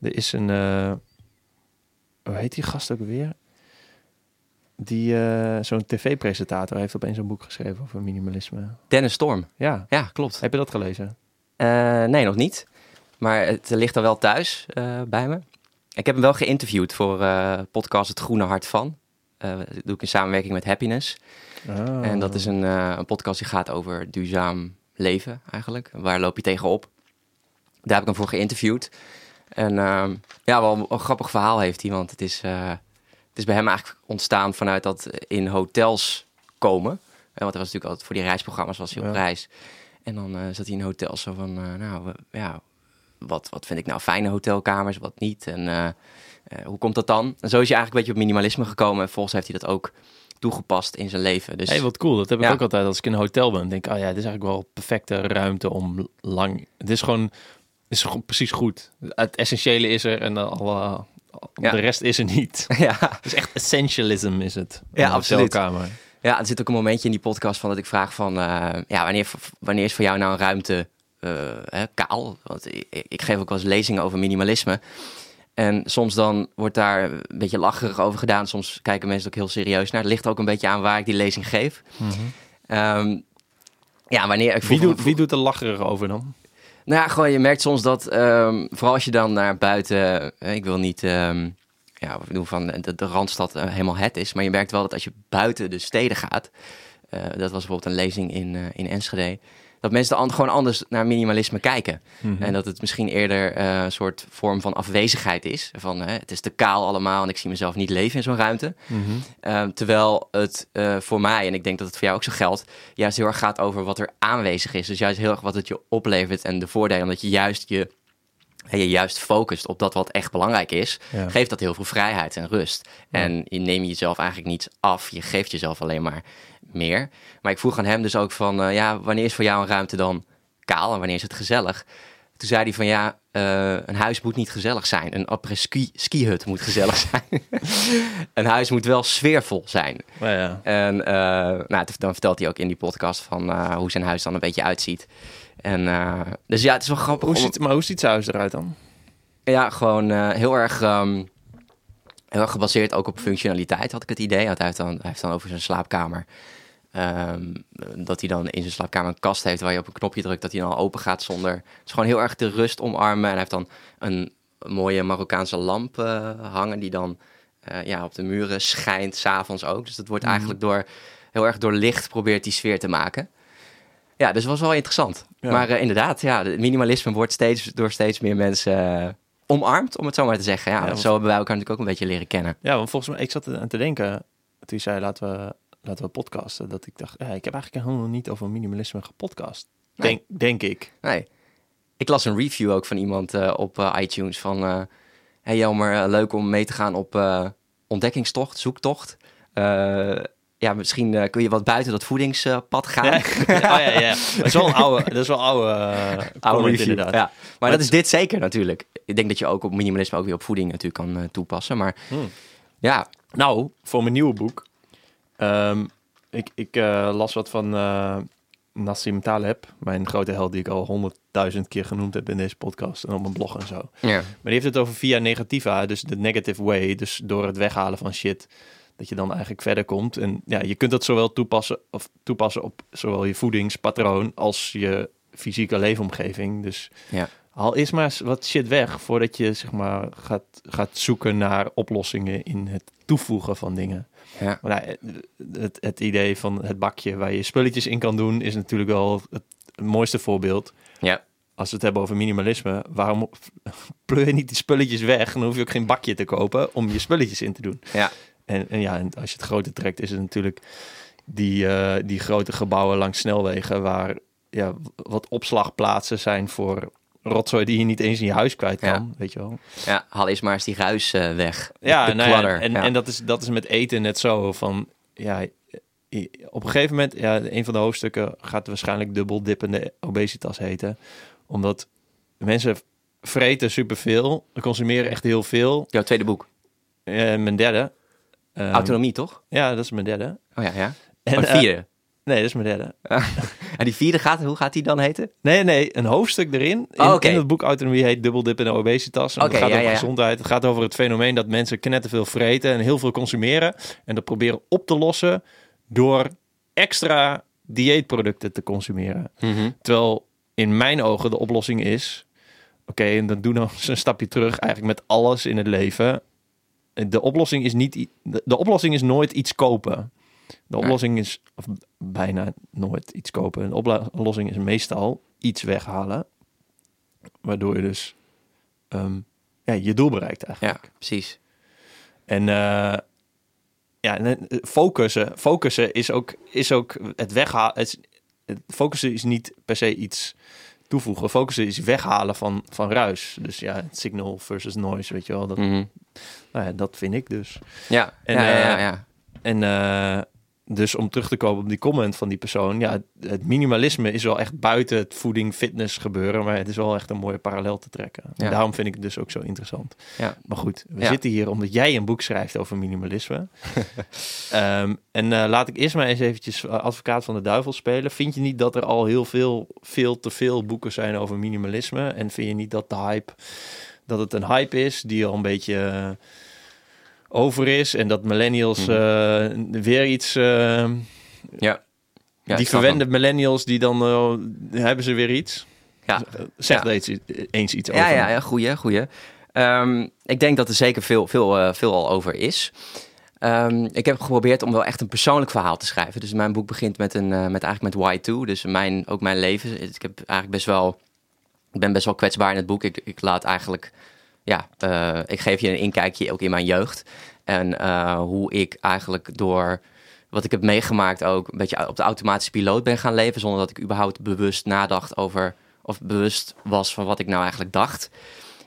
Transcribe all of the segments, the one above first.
Er is een... eh, hoe heet die gast ook weer? Die, eh, zo'n tv-presentator heeft opeens een boek geschreven over minimalisme. Dennis Storm. Ja, Ja, klopt. heb je dat gelezen? Eh, nee, nog niet. Maar het ligt al wel thuis bij me. Ik heb hem wel geïnterviewd voor podcast Het Groene Hart van. Dat doe ik in samenwerking met Happiness. Oh. En dat is een, een podcast die gaat over duurzaam leven eigenlijk. Waar loop je tegenop? Daar heb ik hem voor geïnterviewd. En ehm, ja, wel een, een grappig verhaal heeft hij. Want het is, eh, het is bij hem eigenlijk ontstaan vanuit dat in hotels komen. Eh, want hij was natuurlijk altijd voor die reisprogramma's was hij op Ja. reis. En dan eh, zat hij in hotels zo van, nou we- ja, wat, wat vind ik nou fijne hotelkamers, wat niet? En hoe komt dat dan? En zo is hij eigenlijk een beetje op minimalisme gekomen. En volgens heeft hij dat ook toegepast in zijn leven. Dus hey, wat cool. Dat heb ik Ja. ook altijd als ik in een hotel ben. denk oh ja, dit is eigenlijk wel perfecte ruimte om lang... Het is gewoon, is precies goed. Het essentiële is er en dan alle, Ja. de rest is er niet. ja, Het is echt essentialism is het. Ja, absoluut. hotelkamer. Ja, er zit ook een momentje in die podcast van dat ik vraag van... eh, ja, wanneer, wanneer is voor jou nou een ruimte eh, hè, kaal? Want ik, ik geef ook wel eens lezingen over minimalisme. En soms dan wordt daar een beetje lacherig over gedaan. Soms kijken mensen ook heel serieus naar. Het ligt ook een beetje aan waar ik die lezing geef. Ehm, ja, wanneer... Ik Wie, doet, wie doet er lacherig over dan? Nou ja, gewoon je merkt soms dat, ehm, vooral als je dan naar buiten, eh, ik wil niet, ehm, ja, doen van de, de Randstad eh, helemaal het is, maar je merkt wel dat als je buiten de steden gaat, eh, dat was bijvoorbeeld een lezing in, in Enschede, dat mensen dan gewoon anders naar minimalisme kijken. En dat het misschien eerder eh, een soort vorm van afwezigheid is. Van hè, het is te kaal allemaal en ik zie mezelf niet leven in zo'n ruimte. Eh, terwijl het eh, voor mij, en ik denk dat het voor jou ook zo geldt, juist heel erg gaat over wat er aanwezig is. Dus juist heel erg wat het je oplevert en de voordelen. Omdat je juist je, je juist focust op dat wat echt belangrijk is, Ja. geeft dat heel veel vrijheid en rust. En je neemt jezelf eigenlijk niets af. Je geeft jezelf alleen maar meer. Maar ik vroeg aan hem dus ook van, eh, ja, wanneer is voor jou een ruimte dan kaal en wanneer is het gezellig? Toen zei hij van ja, eh, een huis moet niet gezellig zijn. Een après-ski skihut moet gezellig zijn. een huis moet wel sfeervol zijn. Nou ja. En eh, nou, dan vertelt hij ook in die podcast van eh, hoe zijn huis dan een beetje uitziet. En, eh, dus ja, het is wel grappig. Hoe om- ziet, maar hoe ziet zijn huis eruit dan? ja, gewoon eh, heel erg. ehm, heel erg gebaseerd ook op functionaliteit, had ik het idee. Hij heeft dan, hij heeft dan over zijn slaapkamer. Ehm, dat hij dan in zijn slaapkamer een kast heeft waar je op een knopje drukt, dat hij dan open gaat zonder. Het is gewoon heel erg de rust omarmen. En hij heeft dan een mooie Marokkaanse lamp eh, hangen die dan eh, ja, op de muren schijnt, s'avonds ook. Dus dat wordt eigenlijk door heel erg door licht probeert die sfeer te maken. Ja, dus het was wel interessant. Ja. Maar eh, inderdaad, ja, het minimalisme wordt steeds door steeds meer mensen omarmd, om het zo maar te zeggen. Ja, Ja, want- zo hebben wij elkaar natuurlijk ook een beetje leren kennen. Ja, want volgens mij, ik zat aan te denken, toen zei laten we, laten we podcasten, dat ik dacht, ja, ik heb eigenlijk helemaal niet over minimalisme gepodcast. Nee. Denk, denk ik. Nee. Ik las een review ook van iemand eh, op eh, iTunes van... eh hey Jelmer, leuk om mee te gaan op ontdekkingstocht, zoektocht. Ja, misschien kun je wat buiten dat voedingspad gaan. Ja, oh, ja, ja. Dat is wel een oude, dat is wel oude, Oude review, inderdaad. Ja. Maar, Maar dat is dit zeker natuurlijk. Ik denk dat je ook op minimalisme ook weer op voeding natuurlijk kan toepassen. Maar Hmm. ja, Nou, voor mijn nieuwe boek. Ehm, ik ik eh, las wat van eh, Nassim Taleb, mijn grote held die ik al honderdduizend keer genoemd heb in deze podcast en op mijn blog en zo. ja. Maar die heeft het over via negativa, dus de negative way. Dus door het weghalen van shit, dat je dan eigenlijk verder komt. En ja, je kunt dat zowel toepassen, of toepassen op zowel je voedingspatroon als je fysieke leefomgeving. Dus Ja. haal eerst maar wat shit weg voordat je zeg maar gaat, gaat zoeken naar oplossingen in het toevoegen van dingen. Ja. Maar nou, het, het idee van het bakje waar je spulletjes in kan doen is natuurlijk wel het, mooiste voorbeeld ja. als we het hebben over minimalisme, waarom pleur je niet die spulletjes weg? Dan hoef je ook geen bakje te kopen om je spulletjes in te doen. Ja. En, en ja, en als je het groter trekt, is het natuurlijk die, eh, die grote gebouwen langs snelwegen, waar ja, wat opslagplaatsen zijn voor rotzooi die je niet eens in je huis kwijt kan, Ja. weet je wel. ja, haal eerst maar eens die ruis eh, weg. Ja, nou ja, en, en dat, is, dat is met eten net zo van, ja, op een gegeven moment, ja, een van de hoofdstukken gaat waarschijnlijk dubbel dippende obesitas heten, omdat mensen vreten superveel, consumeren echt heel veel. Jouw tweede boek. Eh, mijn derde. Ehm, Autonomie, toch? Ja, dat is mijn derde. Oh ja, ja. En, oh, eh, vierde. Nee, dat is mijn derde. en die vierde gaat, hoe gaat die dan heten? Nee, nee, een hoofdstuk erin. In, Oh, in het boek Autonomie heet Dubbel Dip in de obesitas. En Oké, het gaat ja, over ja, gezondheid. Het gaat over het fenomeen dat mensen knetterveel vreten en heel veel consumeren. En dat proberen op te lossen door extra dieetproducten te consumeren. Terwijl in mijn ogen de oplossing is... Oké, en dan doen we eens een stapje terug. Eigenlijk met alles in het leven. De oplossing is, niet, de oplossing is nooit iets kopen. De oplossing is of bijna nooit iets kopen. De opla- oplossing is meestal iets weghalen. Waardoor je dus ehm, ja, je doel bereikt eigenlijk. Ja, precies. En eh, ja, eh, focussen, focussen is ook, is ook het weghalen. Het, focussen is niet per se iets toevoegen. Focussen is weghalen van, van ruis. Dus ja, signal versus noise, weet je wel. Dat, Mhm. nou ja, dat vind ik dus. Ja, En, ja, ja, ja, eh, ja. En dus om terug te komen op die comment van die persoon. Ja, het minimalisme is wel echt buiten het voeding, fitness gebeuren. Maar het is wel echt een mooie parallel te trekken. Ja. daarom vind ik het dus ook zo interessant. Ja. Maar goed, we Ja. zitten hier omdat jij een boek schrijft over minimalisme. Ehm, en eh, laat ik eerst maar eens eventjes eh, advocaat van de duivel spelen. Vind je niet dat er al heel veel, veel te veel boeken zijn over minimalisme? En vind je niet dat de hype, dat het een hype is die al een beetje eh, over is en dat millennials Mhm. eh, weer iets, eh, ja. Ja, die verwende millennials die dan eh, hebben ze weer iets? hem. Zeg Ja. er eens, eens iets Ja, over. ja, ja, goeie, goeie. Ehm, ik denk dat er zeker veel, veel, veel al over is. Ehm, ik heb geprobeerd om wel echt een persoonlijk verhaal te schrijven. Dus mijn boek begint met, een, met eigenlijk met Y2. Dus mijn, ook mijn leven. Ik heb eigenlijk best wel... Ik ben best wel kwetsbaar in het boek. Ik, ik laat eigenlijk... Ja, eh, ik geef je een inkijkje ook in mijn jeugd. En eh, hoe ik eigenlijk door wat ik heb meegemaakt ook... een beetje op de automatische piloot ben gaan leven... zonder dat ik überhaupt bewust nadacht over... of bewust was van wat ik nou eigenlijk dacht.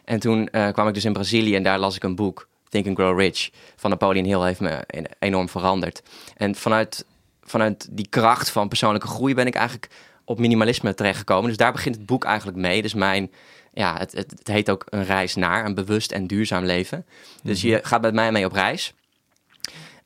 En toen eh, kwam ik dus in Brazilië en daar las ik een boek, Think and Grow Rich, van Napoleon Hill, heeft me en- enorm veranderd. En vanuit, vanuit die kracht van persoonlijke groei ben ik eigenlijk op minimalisme terechtgekomen. Dus daar begint het boek eigenlijk mee. Dus mijn, ja, het, het, het heet ook een reis naar een bewust en duurzaam leven. Dus je gaat met mij mee op reis.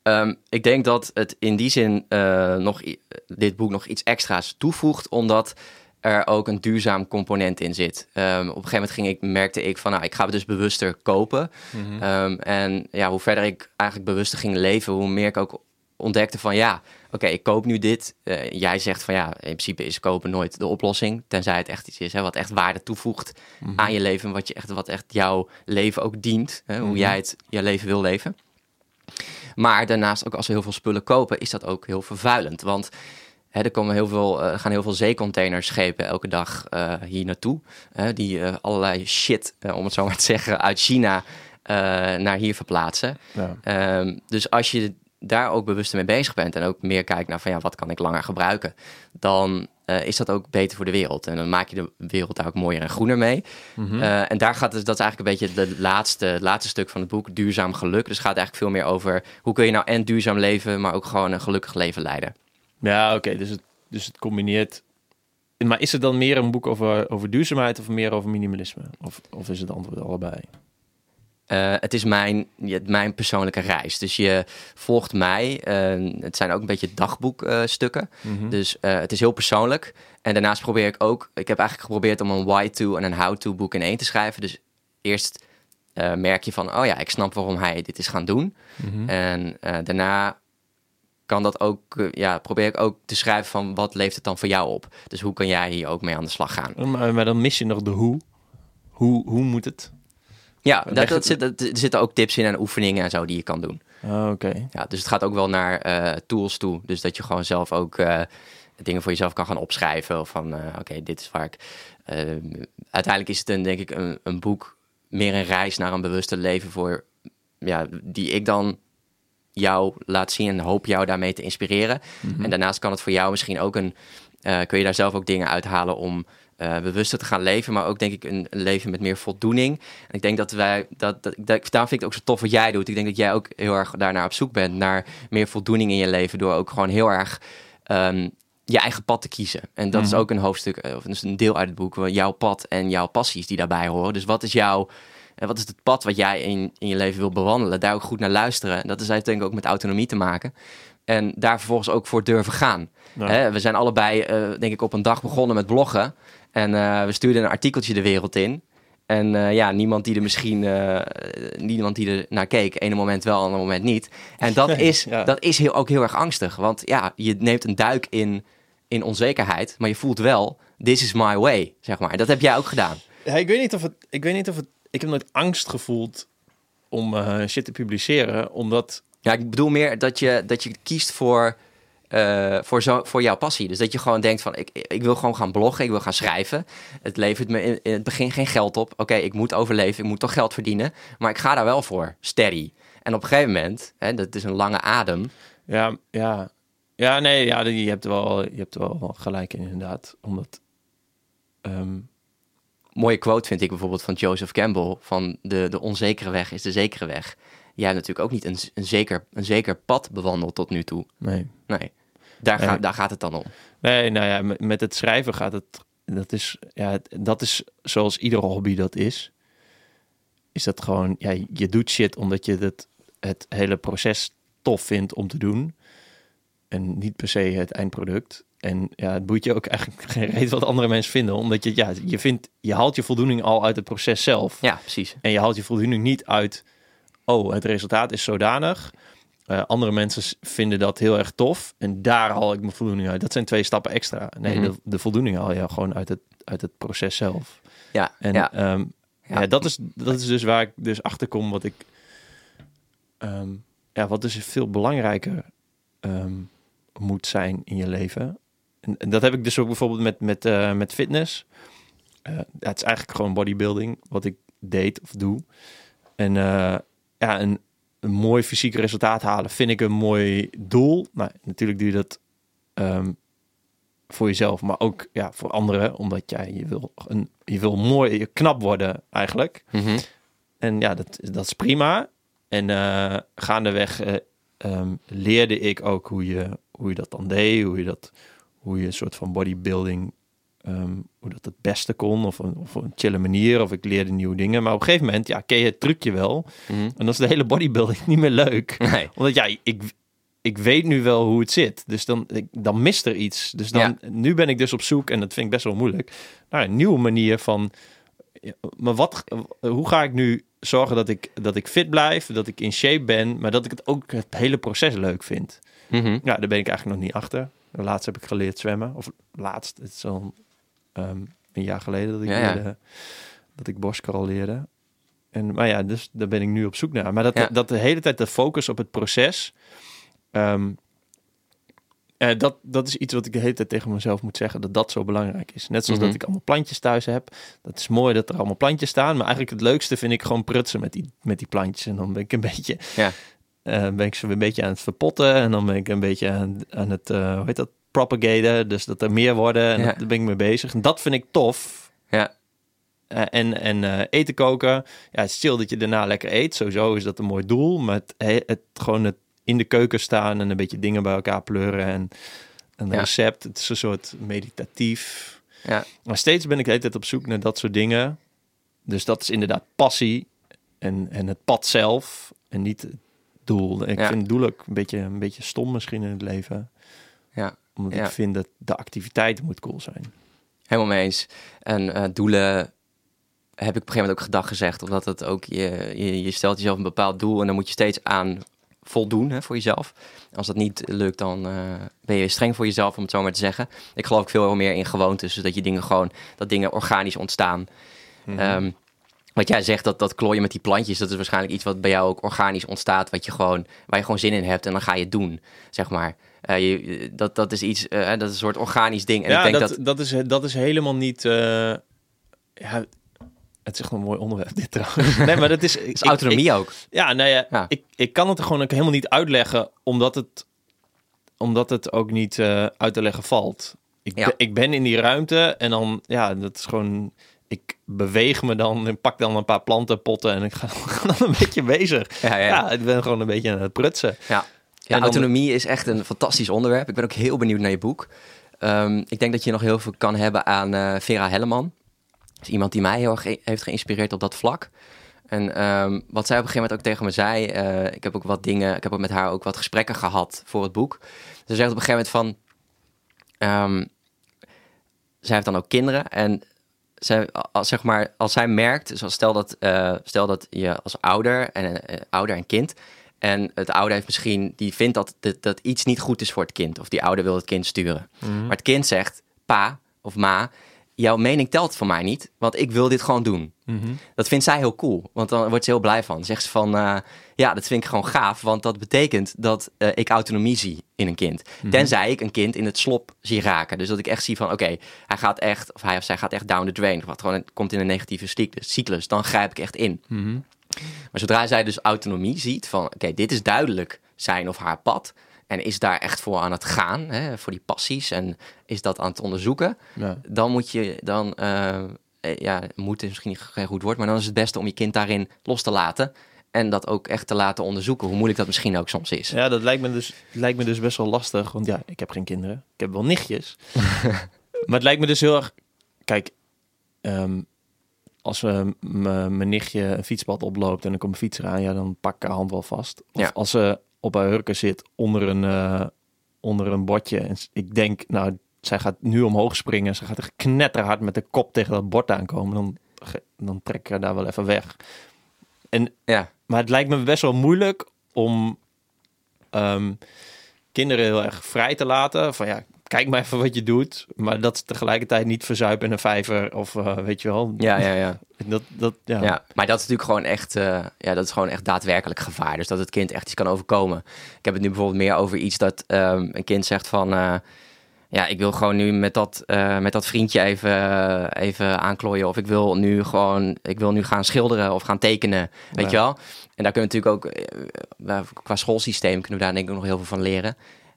Ehm, ik denk dat het in die zin eh, nog, dit boek nog iets extra's toevoegt, omdat er ook een duurzaam component in zit. Ehm, op een gegeven moment ging ik, merkte ik van, nou, ik ga het dus bewuster kopen. Ehm, en ja, hoe verder ik eigenlijk bewuster ging leven, hoe meer ik ook ontdekte van, ja, oké, ik koop nu dit. Eh, jij zegt van, ja, in principe is kopen nooit de oplossing, tenzij het echt iets is hè, wat echt waarde toevoegt aan je leven, wat, je echt, wat echt jouw leven ook dient, hè, hoe jij het, je leven wil leven. Maar daarnaast, ook als we heel veel spullen kopen, is dat ook heel vervuilend. Want hè, er komen heel veel, eh, gaan heel veel zeecontainerschepen elke dag eh, hier naartoe. hè, die allerlei shit, om het zo maar te zeggen, uit China naar hier verplaatsen. Ja. Ehm, dus als je daar ook bewust mee bezig bent en ook meer kijkt naar van ja, wat kan ik langer gebruiken, dan eh, is dat ook beter voor de wereld. En dan maak je de wereld daar ook mooier en groener mee. Eh, en daar gaat het, dat is eigenlijk een beetje de laatste, het laatste stuk van het boek, duurzaam geluk. Dus het gaat eigenlijk veel meer over hoe kun je nou en duurzaam leven, maar ook gewoon een gelukkig leven leiden. Ja, oké. dus, het, dus het combineert. Maar is het dan meer een boek over, over duurzaamheid of meer over minimalisme? Of, of is het antwoord allebei? Eh, het is mijn, mijn persoonlijke reis. Dus je volgt mij. eh, het zijn ook een beetje dagboekstukken. Dus eh, het is heel persoonlijk. En daarnaast probeer ik ook... Ik heb eigenlijk geprobeerd om een why-to en een how-to boek in één te schrijven. Dus eerst merk je van... Oh ja, ik snap waarom hij dit is gaan doen. En eh, daarna kan dat ook... ja, probeer ik ook te schrijven van... Wat leeft het dan voor jou op? Dus hoe kan jij hier ook mee aan de slag gaan? Maar, maar dan mis je nog de hoe. Hoe, hoe moet het? Ja, dat, dat het- zit, dat- er zitten ook tips in en oefeningen en zo die je kan doen. Ah, Oké. Ja, dus het gaat ook wel naar eh, tools toe. Dus dat je gewoon zelf ook eh, dingen voor jezelf kan gaan opschrijven. Of van, eh, oké, dit is waar ik... uiteindelijk is het een, denk ik een, een boek, meer een reis naar een bewuste leven voor... Ja, die ik dan jou laat zien en hoop jou daarmee te inspireren. En daarnaast kan het voor jou misschien ook een... kun je daar zelf ook dingen uithalen om eh, bewuster te gaan leven, maar ook denk ik een, een leven met meer voldoening. En ik denk dat wij, dat, dat, dat, daarom vind ik het ook zo tof wat jij doet. Ik denk dat jij ook heel erg daarnaar op zoek bent, naar meer voldoening in je leven, door ook gewoon heel erg ehm, je eigen pad te kiezen. En dat is ook een hoofdstuk, eh, of is een deel uit het boek, jouw pad en jouw passies die daarbij horen. Dus wat is jouw, En wat is het pad wat jij in, in je leven wil bewandelen? Daar ook goed naar luisteren. En dat is denk ik ook met autonomie te maken. En daar vervolgens ook voor durven gaan. Ja. We zijn allebei, eh, denk ik, op een dag begonnen met bloggen. En eh, we stuurden een artikeltje de wereld in. En eh, ja, niemand die er misschien eh, niemand die er naar keek. Ene moment wel, ander moment niet. En dat is, ja. dat is heel, ook heel erg angstig. Want ja, je neemt een duik in, in onzekerheid. Maar je voelt wel, this is my way, zeg maar. Dat heb jij ook gedaan. Ja, ik weet niet of het. Ik weet niet of het. Ik heb nooit angst gevoeld om shit te publiceren, omdat. Ja, ik bedoel meer dat je, dat je kiest voor, eh, voor, zo, voor jouw passie. Dus dat je gewoon denkt van, ik, ik wil gewoon gaan bloggen, ik wil gaan schrijven. Het levert me in, in het begin geen geld op. Oké, ik moet overleven, ik moet toch geld verdienen. Maar ik ga daar wel voor, steady. En op een gegeven moment, hè, dat is een lange adem. Ja, ja, ja, nee, ja, je hebt er wel, je hebt er wel gelijk in inderdaad, omdat. ehm, Mooie quote vind ik bijvoorbeeld van Joseph Campbell, van de, de onzekere weg is de zekere weg. Jij hebt natuurlijk ook niet een, een, zeker, een zeker pad bewandeld tot nu toe. nee. Nee, daar, daar gaat het dan om. Nee, nou ja, met, het schrijven gaat het. Dat is, ja, dat is zoals iedere hobby dat is. Is dat gewoon, ja, je doet shit omdat je het, het hele proces tof vindt om te doen. En niet per se het eindproduct. En ja, het boeit je ook eigenlijk geen reet wat andere mensen vinden. Omdat je, ja, je vindt, je haalt je voldoening al uit het proces zelf. Ja, precies. En je haalt je voldoening niet uit, oh, het resultaat is zodanig. Eh, andere mensen vinden dat heel erg tof. En daar haal ik mijn voldoening uit. Dat zijn twee stappen extra. Nee, Mhm. de, de voldoening haal je gewoon uit het, uit het proces zelf. Ja, En ja. ja. Ja. ja. dat, is, dat is dus waar ik dus achter kom. Wat ik. ehm, ja, wat dus veel belangrijker ehm, moet zijn in je leven. En, en dat heb ik dus ook bijvoorbeeld met, met, eh, met fitness. Ja, het is eigenlijk gewoon bodybuilding, wat ik deed of doe. En ja, een, een mooi fysiek resultaat halen vind ik een mooi doel. Maar natuurlijk doe je dat ehm, voor jezelf, maar ook ja, voor anderen. Omdat jij je wil, een, je wil mooi, je knap worden eigenlijk. Mhm. En ja, dat, dat is prima. En eh, gaandeweg eh, ehm, leerde ik ook hoe je, hoe je dat dan deed. Hoe je dat, hoe je een soort van bodybuilding, ehm, hoe dat het beste kon. Of een, of een chille manier. Of ik leerde nieuwe dingen. Maar op een gegeven moment, ja, ken je het trucje wel. Mhm. En dan is de hele bodybuilding niet meer leuk. Nee. Omdat ja, ik, ik weet nu wel hoe het zit. Dus dan, ik, dan mist er iets. Dus dan, nu ben ik dus op zoek, en dat vind ik best wel moeilijk, naar een nieuwe manier van. Maar wat, hoe ga ik nu zorgen dat ik, dat ik fit blijf, dat ik in shape ben, maar dat ik het ook het hele proces leuk vind? Mhm. Ja, daar ben ik eigenlijk nog niet achter. Laatst heb ik geleerd zwemmen. Of laatst, het is al ehm, een jaar geleden dat ik, Ja, ja. leerde, dat ik borstcrawl leerde. En, maar ja, dus daar ben ik nu op zoek naar. Maar dat, Ja. dat de hele tijd de focus op het proces. ehm, eh, dat, dat is iets wat ik de hele tijd tegen mezelf moet zeggen. Dat dat zo belangrijk is. Net zoals Mhm. dat ik allemaal plantjes thuis heb. Dat is mooi dat er allemaal plantjes staan. Maar eigenlijk het leukste vind ik gewoon prutsen met die, met die plantjes. En dan ben ik een beetje... Ja. eh, ben ik ze weer een beetje aan het verpotten. En dan ben ik een beetje aan, aan het... eh hoe heet dat? Propagaten. Dus dat er meer worden. En Ja. dat, daar ben ik mee bezig. En dat vind ik tof. Ja. Eh, en en eh, eten koken. Ja, het is chill dat je daarna lekker eet. Sowieso is dat een mooi doel. Maar het, he- het gewoon het in de keuken staan en een beetje dingen bij elkaar pleuren en een Ja. recept. Het is een soort meditatief. Ja. Maar steeds ben ik de hele tijd op zoek naar dat soort dingen. Dus dat is inderdaad passie en, en het pad zelf en niet het doel. Ik Ja. vind het doel ook een beetje, een beetje stom misschien in het leven. Ja. Omdat Ja. ik vind dat de activiteit moet cool zijn. Helemaal mee eens. En eh, doelen heb ik op een gegeven moment ook gedag gezegd, omdat het ook je, je, je stelt jezelf een bepaald doel en dan moet je steeds aan voldoen hè, voor jezelf. Als dat niet lukt, dan eh, ben je streng voor jezelf, om het zo maar te zeggen. Ik geloof veel meer in gewoontes, dus dat je dingen gewoon, dat dingen organisch ontstaan. Mhm. Ehm, wat jij zegt, dat, dat klooien met die plantjes, dat is waarschijnlijk iets wat bij jou ook organisch ontstaat, wat je gewoon, waar je gewoon zin in hebt en dan ga je het doen, zeg maar. Eh, je, dat, dat is iets, eh, dat is een soort organisch ding. En ja, ik denk dat, dat, dat, is, dat is helemaal niet... eh, ja, het is echt een mooi onderwerp dit trouwens. Nee, maar dat is... is autonomie ook. Ja, nou ja, Ja. Ik, ik kan het er gewoon ook helemaal niet uitleggen, omdat het, omdat het ook niet uit te leggen valt. Ik, Ja. ik ben in die ruimte en dan, ja, dat is gewoon, ik beweeg me dan en pak dan een paar plantenpotten en ik ga, dan een beetje bezig. Ja, ik ben gewoon een beetje aan het prutsen. Ja, ja autonomie is echt een fantastisch onderwerp. Ik ben ook heel benieuwd naar je boek. Ehm, ik denk dat je nog heel veel kan hebben aan eh, Vera Helleman. Dat is iemand die mij heel erg ge- heeft geïnspireerd op dat vlak. En ehm, wat zij op een gegeven moment ook tegen me zei, eh, ik heb ook wat dingen, ik heb ook met haar ook wat gesprekken gehad voor het boek. Ze zegt op een gegeven moment van, ehm, zij heeft dan ook kinderen en zij, als, zeg maar, als zij merkt, stel dat, eh, stel dat je als ouder en ouder en kind en het ouder heeft misschien, die vindt dat, dat, dat iets niet goed is voor het kind. Of die ouder wil het kind sturen. Maar het kind zegt, pa of ma, jouw mening telt voor mij niet, want ik wil dit gewoon doen. Dat vindt zij heel cool, want dan wordt ze heel blij van. Dan zegt ze van, eh, ja, dat vind ik gewoon gaaf, want dat betekent dat eh, ik autonomie zie in een kind. Tenzij ik een kind in het slop zie raken. Dus dat ik echt zie van, oké, hij gaat echt, of hij of zij gaat echt down the drain. Wat gewoon komt in een negatieve cyclus, dan grijp ik echt in. Maar zodra zij dus autonomie ziet van, oké, dit is duidelijk zijn of haar pad. En is daar echt voor aan het gaan, hè, voor die passies en is dat aan het onderzoeken. Ja. Dan moet je, dan, eh, eh, ja, moet is misschien geen goed woord, maar dan is het beste om je kind daarin los te laten. En dat ook echt te laten onderzoeken, hoe moeilijk dat misschien ook soms is. Ja, dat lijkt me, dus, lijkt me dus best wel lastig. Want ja, ik heb geen kinderen. Ik heb wel nichtjes. maar het lijkt me dus heel erg... Kijk, ehm, als we mijn nichtje een fietspad oploopt en ik kom een fiets aan, ja, dan pak ik haar hand wel vast. Of Ja. als ze op haar hurken zit onder een, eh, onder een bordje. En ik denk, nou, zij gaat nu omhoog springen. Ze gaat er knetterhard met de kop tegen dat bord aankomen. Dan, dan trek ik haar daar wel even weg. Ja, Maar het lijkt me best wel moeilijk om ehm, kinderen heel erg vrij te laten. Van ja, kijk maar even wat je doet. Maar dat ze tegelijkertijd niet verzuipen in een vijver. Of eh, weet je wel. ja, ja, ja. Dat, dat, ja. Ja, maar dat is natuurlijk gewoon echt, eh, ja, dat is gewoon echt daadwerkelijk gevaar. Dus dat het kind echt iets kan overkomen. Ik heb het nu bijvoorbeeld meer over iets dat ehm, een kind zegt van, eh, ja, ik wil gewoon nu met dat, met dat vriendje even, even aanklooien. Of ik wil nu gewoon, ik wil nu gaan schilderen of gaan tekenen, weet Ja. je wel. En daar kunnen we natuurlijk ook, qua schoolsysteem kunnen we daar denk ik nog heel veel van leren.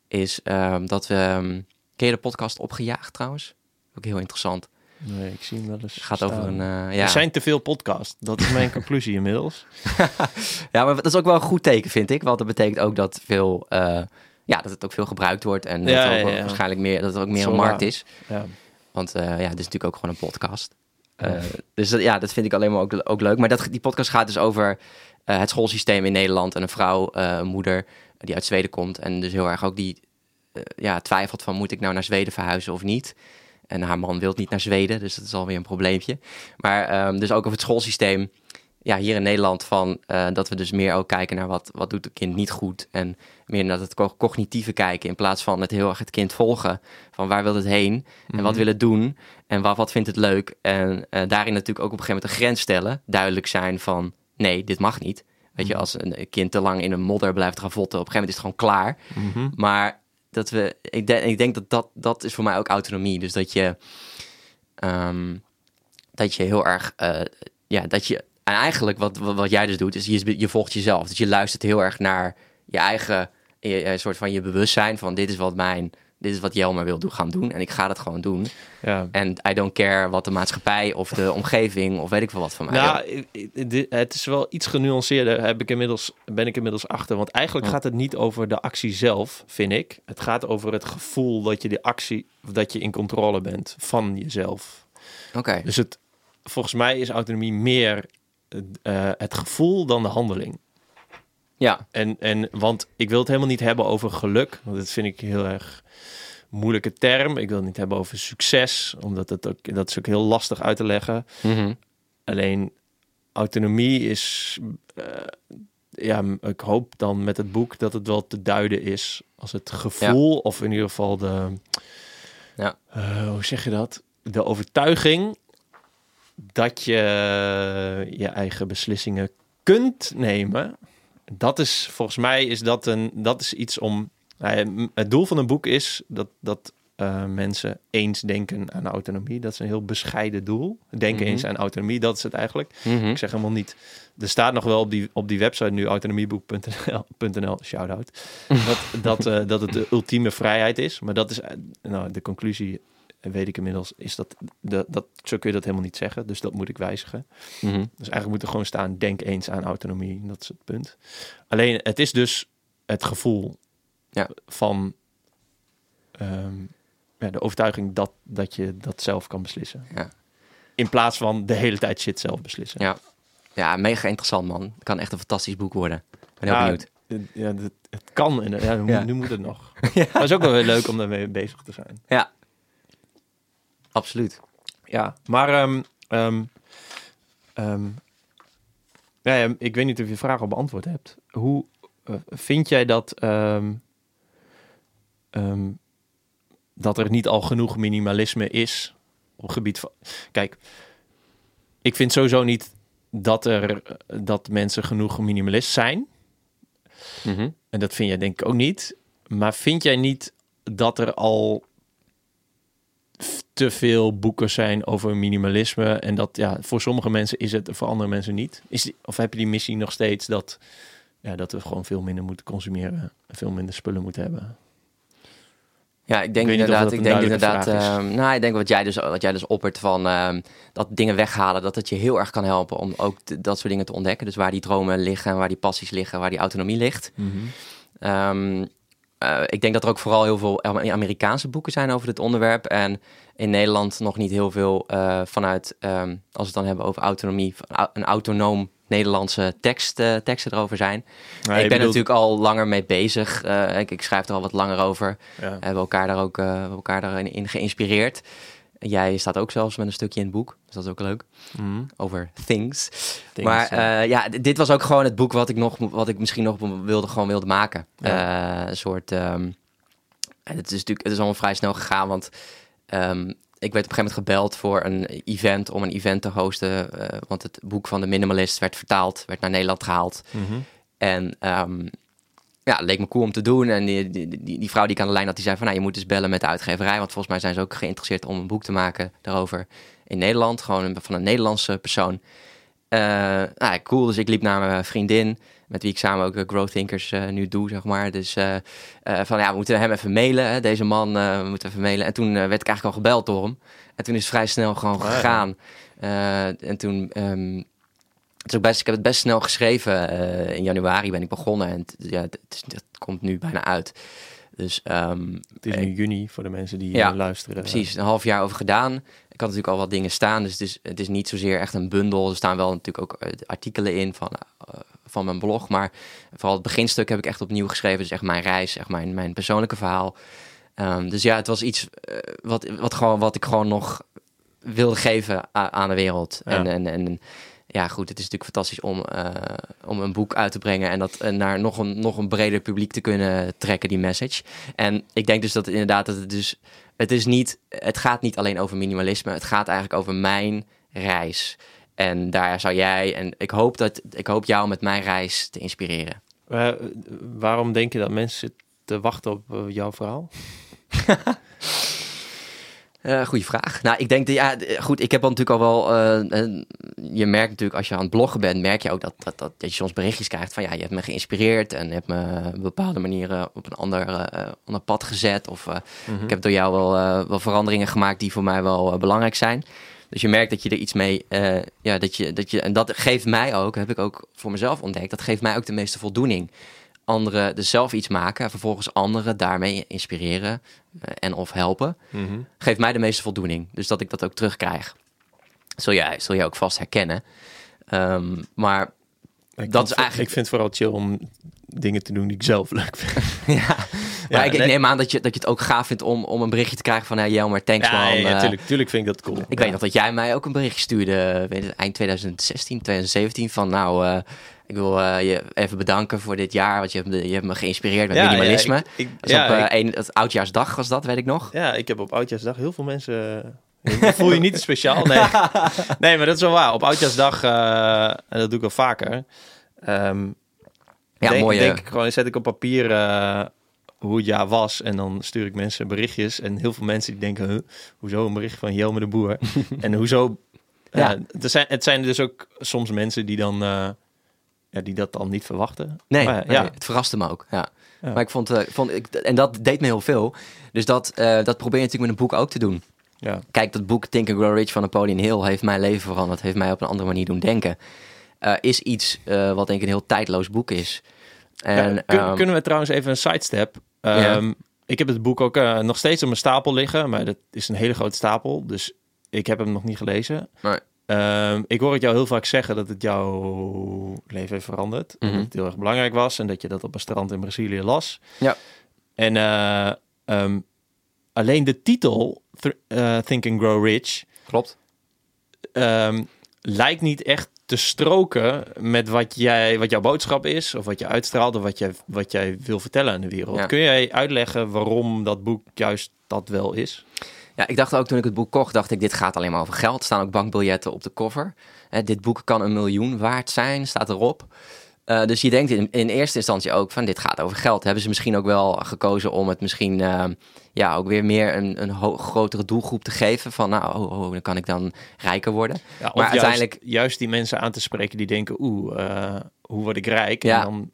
Is ehm, dat we, ehm, ken je de podcast Opgejaagd trouwens? Ook heel interessant. Nee, ik zie hem wel eens. Het gaat over een, eh, ja. Er zijn te veel podcasts. Dat is mijn conclusie inmiddels. Ja, maar dat is ook wel een goed teken, vind ik. Want dat betekent ook dat veel, eh, ja, dat het ook veel gebruikt wordt. En dat, Ja, er ja. waarschijnlijk meer, dat er ook meer Zo een markt is. Ja. Want eh, ja, dit is natuurlijk ook gewoon een podcast. Eh, dus dat, ja, dat vind ik alleen maar ook, ook leuk. Maar dat, die podcast gaat dus over eh, het schoolsysteem in Nederland. En een vrouw, eh, een moeder, die uit Zweden komt. En dus heel erg ook die ja, twijfelt van moet ik nou naar Zweden verhuizen of niet. En haar man wil niet naar Zweden, dus dat is alweer een probleempje. Maar ehm, dus ook over het schoolsysteem ja, hier in Nederland van eh, dat we dus meer ook kijken naar wat, wat doet het kind niet goed. En meer naar het co- cognitieve kijken in plaats van het heel erg het kind volgen. Van waar wil het heen en wat wil het doen en wat, wat vindt het leuk. En eh, daarin natuurlijk ook op een gegeven moment een grens stellen. Duidelijk zijn van nee, dit mag niet. Weet je, als een kind te lang in een modder blijft ravotten, op een gegeven moment is het gewoon klaar. Mhm. Maar dat we, ik, denk ik denk dat, dat dat is voor mij ook autonomie. Dus dat je, ehm, dat je heel erg, eh, ja, dat je, en eigenlijk wat, wat, jij dus doet, is je, je volgt jezelf. Dus je luistert heel erg naar je eigen, je, je soort van je bewustzijn van dit is wat mijn, dit is wat Jelmer wil doen, gaan doen. En ik ga dat gewoon doen. Ja. En I don't care wat de maatschappij of de omgeving of weet ik veel wat van mij. Nou, het is wel iets genuanceerder, heb ik inmiddels, ben ik inmiddels achter. Want eigenlijk Ja. gaat het niet over de actie zelf, vind ik. Het gaat over het gevoel dat je de actie, dat je in controle bent van jezelf. Oké, Dus het, volgens mij is autonomie meer eh, het gevoel dan de handeling. Ja, En, en, want ik wil het helemaal niet hebben over geluk, want dat vind ik heel erg moeilijke term. Ik wil het niet hebben over succes, omdat het ook, dat is ook heel lastig uit te leggen. Mhm. Alleen autonomie is, eh, ja, ik hoop dan met het boek dat het wel te duiden is als het gevoel, of in ieder geval de, Ja. eh, hoe zeg je dat? De overtuiging dat je je eigen beslissingen kunt nemen. Dat is volgens mij is dat een, dat is iets om. nou het doel van een boek is dat, dat eh, mensen eens denken aan autonomie. Dat is een heel bescheiden doel. Denken Mhm. eens aan autonomie, dat is het eigenlijk. Mhm. Ik zeg helemaal niet. Er staat nog wel op die, op die website nu autonomieboek.nl, .nl, shout-out, dat, dat, eh, dat het de ultieme vrijheid is. Maar dat is, eh, nou, de conclusie, weet ik inmiddels, is dat, de, dat zo kun je dat helemaal niet zeggen. Dus dat moet ik wijzigen. Mhm. Dus eigenlijk moet er gewoon staan, denk eens aan autonomie. Dat is het punt. Alleen, het is dus het gevoel Ja. van ehm, ja, de overtuiging dat, dat je dat zelf kan beslissen. Ja. In plaats van de hele tijd shit zelf beslissen. Ja. Ja, mega interessant man. Kan echt een fantastisch boek worden. Ik ben heel Ja, benieuwd. het- Ja, het, het kan. En, ja, nu, Ja. nu moet het nog. Maar het is ook wel weer leuk om daarmee bezig te zijn. Ja, absoluut. Ja, maar ehm, ehm, ehm, ja, ik weet niet of je vraag al beantwoord hebt. Hoe eh, vind jij dat, dat er niet al genoeg minimalisme is op gebied van... Kijk, ik vind sowieso niet dat, er, dat mensen genoeg minimalist zijn. Mhm. En dat vind jij denk ik ook niet. Maar vind jij niet dat er al te veel boeken zijn over minimalisme? En dat ja, voor sommige mensen is het, voor andere mensen niet. Is die, of heb je die missie nog steeds dat, ja, dat we gewoon veel minder moeten consumeren? En veel minder spullen moeten hebben? Ja, ik denk inderdaad, ik denk inderdaad, ehm, nou, ik denk wat jij dus, wat jij dus oppert van ehm, dat dingen weghalen, dat het je heel erg kan helpen om ook dat soort dingen te ontdekken. Dus waar die dromen liggen, waar die passies liggen, waar die autonomie ligt. Ehm, eh, ik denk dat er ook vooral heel veel Am- Amerikaanse boeken zijn over dit onderwerp. En in Nederland nog niet heel veel eh, vanuit, ehm, als we het dan hebben over autonomie, een autonoom Nederlandse tekst, eh, teksten erover zijn. Ja, ik ben bedoelt- natuurlijk al langer mee bezig. Ik, ik schrijf er al wat langer over. Ja. We hebben elkaar daar ook elkaar daarin in geïnspireerd. Jij staat ook zelfs met een stukje in het boek. Dus dat is ook leuk. Mhm. Over things. Things, maar ja. eh, ja, dit was ook gewoon het boek wat ik nog, wat ik misschien nog wilde, gewoon wilde maken. Eh, een soort. en het is natuurlijk, het is allemaal vrij snel gegaan, want ehm, ik werd op een gegeven moment gebeld voor een event om een event te hosten, eh, want het boek van de minimalist werd vertaald, werd naar Nederland gehaald. Mhm. En ehm, ja, leek me cool om te doen. En die, die, die, die vrouw die ik aan de lijn had, die zei van... Nou, je moet eens bellen met de uitgeverij. Want volgens mij zijn ze ook geïnteresseerd om een boek te maken daarover in Nederland. Gewoon een- van een Nederlandse persoon. Eh, nou, cool. Dus ik liep naar mijn vriendin, met wie ik samen ook eh, Growth Thinkers eh, nu doe, zeg maar. Dus van ja, we moeten hem even mailen, hè, deze man, we moeten even mailen. En toen werd ik eigenlijk al gebeld door hem. En toen is het vrij snel gewoon gegaan. En toen... ehm, het is ook best, ik heb het best snel geschreven. eh, in januari ben ik begonnen en ja, het, is- het komt nu bijna uit. Dus ehm, Het is nu juni voor de mensen die Ja, luisteren. precies, een half jaar over gedaan. Ik had natuurlijk al wat dingen staan, dus het is, het is niet zozeer echt een bundel. Er staan wel natuurlijk ook eh, artikelen in van, eh, van mijn blog, maar vooral het beginstuk heb ik echt opnieuw geschreven. Dus echt mijn reis, echt mijn, mijn persoonlijke verhaal. Ehm, dus ja, het was iets wat, wat, gewoon, wat ik gewoon nog wilde geven aan de wereld. Ja. En, en, en ja, goed, het is natuurlijk fantastisch om, eh, om een boek uit te brengen en dat eh, naar nog een, nog een breder publiek te kunnen trekken, die message. En ik denk dus dat het inderdaad dat het dus, het is niet, het gaat niet alleen over minimalisme, het gaat eigenlijk over mijn reis. En daar zou jij, en ik hoop dat, ik hoop jou met mijn reis te inspireren. Eh, waarom denk je dat mensen te wachten op jouw verhaal? Eh goeie vraag. Nou, ik denk dat ja, goed. Ik heb al natuurlijk al wel. eh, je merkt natuurlijk als je aan het bloggen bent, merk je ook dat, dat, dat, dat je soms berichtjes krijgt van ja, je hebt me geïnspireerd en hebt me op bepaalde manieren op een ander, eh, ander pad gezet. Of eh, ik heb door jou wel, wel veranderingen gemaakt die voor mij wel belangrijk zijn. Dus je merkt dat je er iets mee, ja, dat je, dat je, en dat geeft mij ook, heb ik ook voor mezelf ontdekt, dat geeft mij ook de meeste voldoening. Anderen dus zelf iets maken en vervolgens anderen daarmee inspireren eh, en of helpen geeft mij de meeste voldoening. Dus dat ik dat ook terugkrijg. Zul jij, zul jij ook vast herkennen. Ehm, maar Ik Dat is eigenlijk- Ik vind het vooral chill om dingen te doen die ik zelf leuk vind. ja, maar ik, ik nee. neem aan dat je, dat je het ook gaaf vindt om, om een berichtje te krijgen van... Hey, Jelmer, thanks man. ja, ja, Eh, tuurlijk, tuurlijk vind ik dat cool. ik Ja. weet nog dat jij mij ook een berichtje stuurde, weet het, eind 2016, 2017, van nou, eh, ik wil eh, je even bedanken voor dit jaar, want je hebt, me- je hebt me geïnspireerd met Ja, ja, minimalisme. ik- ja, op ik- een, het oudjaarsdag was dat, weet ik nog. Ja, ik heb op Oudjaarsdag heel veel mensen... voel je niet speciaal? Nee. nee, maar dat is wel waar. Op Oudjaarsdag, en dat doe ik wel vaker... ehm, Ja, denk, mooie... denk ik gewoon, zet ik op papier eh, hoe het jaar was. En dan stuur ik mensen berichtjes. En heel veel mensen die denken, huh, hoezo een bericht van Jelme de Boer? en hoezo... Ja. Ja. er zijn, het zijn dus ook soms mensen die dan... eh, ja, die dat dan niet verwachten. Nee, Maar nee, ja, het verraste me ook. Ja. Ja. Maar ik vond, eh, ik vond ik, en dat deed me heel veel. Dus dat, eh, dat probeer je natuurlijk met een boek ook te doen. ja. Kijk, dat boek Think and Grow Rich van Napoleon Hill heeft mijn leven veranderd. Heeft mij op een andere manier doen denken. Eh, is iets eh, wat denk ik een heel tijdloos boek is. En, Ja, kun- ehm, kunnen we trouwens even een sidestep? Ehm, Ik heb het boek ook eh, nog steeds op mijn stapel liggen, maar dat is een hele grote stapel, dus ik heb hem nog niet gelezen. Nee. Ehm, ik hoor het jou heel vaak zeggen dat het jouw leven heeft veranderd. En Mhm. Dat het heel erg belangrijk was en dat je dat op een strand in Brazilië las. Ja. En alleen de titel, Th- Think and Grow Rich, Klopt. lijkt niet echt te stroken met wat, jij, wat jouw boodschap is, of wat je uitstraalt, of wat jij, wat jij wil vertellen aan de wereld. Ja. Kun jij uitleggen waarom dat boek juist dat wel is? Ja, ik dacht ook toen ik het boek kocht, dacht ik, dit gaat alleen maar over geld. Er staan ook bankbiljetten op de cover. Eh, dit boek kan een miljoen waard zijn, staat erop. Eh, dus je denkt in, in eerste instantie ook van dit gaat over geld. Hebben ze misschien ook wel gekozen om het misschien eh, ja, ook weer meer een, een grotere doelgroep te geven. Van nou, oh, oh, dan kan ik dan rijker worden. Ja, Maar juist, uiteindelijk- juist die mensen aan te spreken die denken, oeh, eh, hoe word ik rijk? Ja. En dan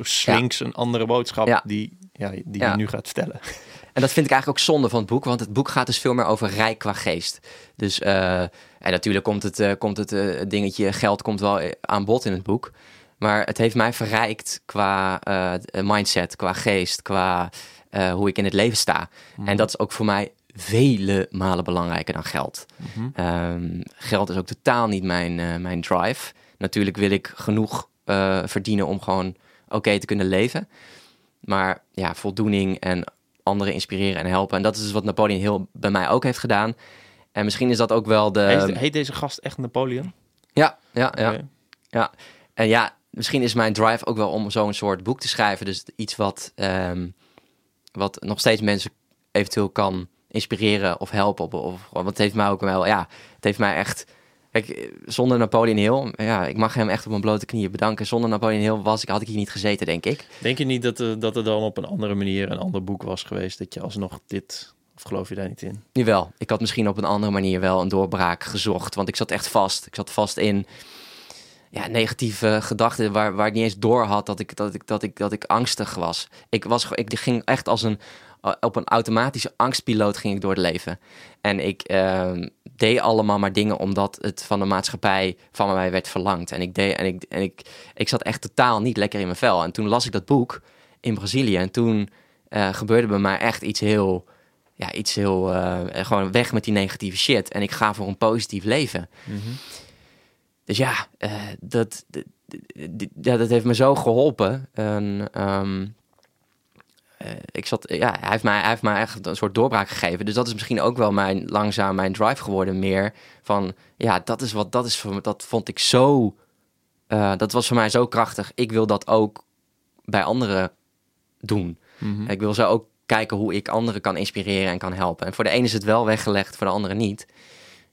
slinks een andere boodschap die, ja, die je nu gaat vertellen. En dat vind ik eigenlijk ook zonde van het boek, want het boek gaat dus veel meer over rijk qua geest. Dus, eh, en natuurlijk komt het, eh, komt het dingetje geld komt wel aan bod in het boek. Maar het heeft mij verrijkt qua mindset, qua geest, qua eh, hoe ik in het leven sta. En dat is ook voor mij vele malen belangrijker dan geld. Mhm. Ehm, geld is ook totaal niet mijn, eh, mijn drive. Natuurlijk wil ik genoeg eh, verdienen om gewoon oké te kunnen leven. Maar ja, voldoening en anderen inspireren en helpen. En dat is dus wat Napoleon Hill bij mij ook heeft gedaan. En misschien is dat ook wel de... heet, heet deze gast echt Napoleon? Ja, ja, ja. Ja, en ja, misschien is mijn drive ook wel om zo'n soort boek te schrijven. Dus iets wat, ehm, wat nog steeds mensen eventueel kan inspireren of helpen. Of, of, want het heeft mij ook wel, ja, het heeft mij echt... Kijk, zonder Napoleon Hill, ja, ik mag hem echt op mijn blote knieën bedanken. Zonder Napoleon Hill was ik, had ik hier niet gezeten, denk ik. Denk je niet dat, er- dat er dan op een andere manier een ander boek was geweest, dat je alsnog dit, of geloof je daar niet in? Jawel, ik had misschien op een andere manier wel een doorbraak gezocht. Want ik zat echt vast. Ik zat vast in ja, negatieve gedachten waar, waar ik niet eens door had dat ik, dat ik, dat ik, dat ik angstig was. Ik, was, ik ging echt als een, op een automatische angstpiloot ging ik door het leven. En ik ehm, deed allemaal maar dingen omdat het van de maatschappij van mij werd verlangd. En ik deed en ik, en ik, ik zat echt totaal niet lekker in mijn vel. En toen las ik dat boek in Brazilië. En toen eh, gebeurde bij mij echt iets heel ja, iets heel. eh, gewoon weg met die negatieve shit. En ik ga voor een positief leven. Dus ja, eh, dat, ja, dat heeft me zo geholpen. En, ehm, eh, ik zat, ja, hij heeft, mij, hij heeft mij echt een soort doorbraak gegeven. Dus dat is misschien ook wel mijn, langzaam mijn drive geworden. Meer van, ja, dat is wat, dat is voor me, dat vond ik zo, eh, dat was voor mij zo krachtig. Ik wil dat ook bij anderen doen. Mhm. Ik wil zo ook kijken hoe ik anderen kan inspireren en kan helpen. En voor de ene is het wel weggelegd, voor de andere niet.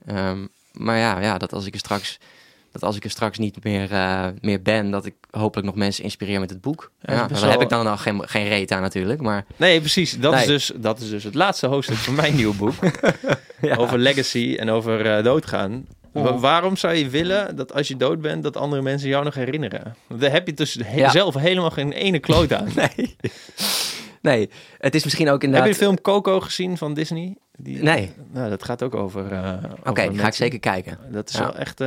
Ehm, maar ja, ja dat, als ik er straks, dat als ik er straks niet meer, eh, meer ben, dat ik hopelijk nog mensen inspireer met het boek. Ja, Ja, best daar wel- heb ik dan nog geen, geen reet aan natuurlijk. Maar Nee, precies. Dat, Is dus, dat is dus het laatste hoofdstuk van mijn nieuwe boek. Ja. Over legacy en over eh, doodgaan. Wa- waarom zou je willen dat als je dood bent, dat andere mensen jou nog herinneren? Daar heb je dus he- zelf helemaal geen ene kloot aan. nee. nee, het is misschien ook Heb inderdaad... je de film Coco gezien van Disney? Die, Nee. Nou, dat gaat ook over. eh, Oké, ga ik zeker kijken. Dat is wel echt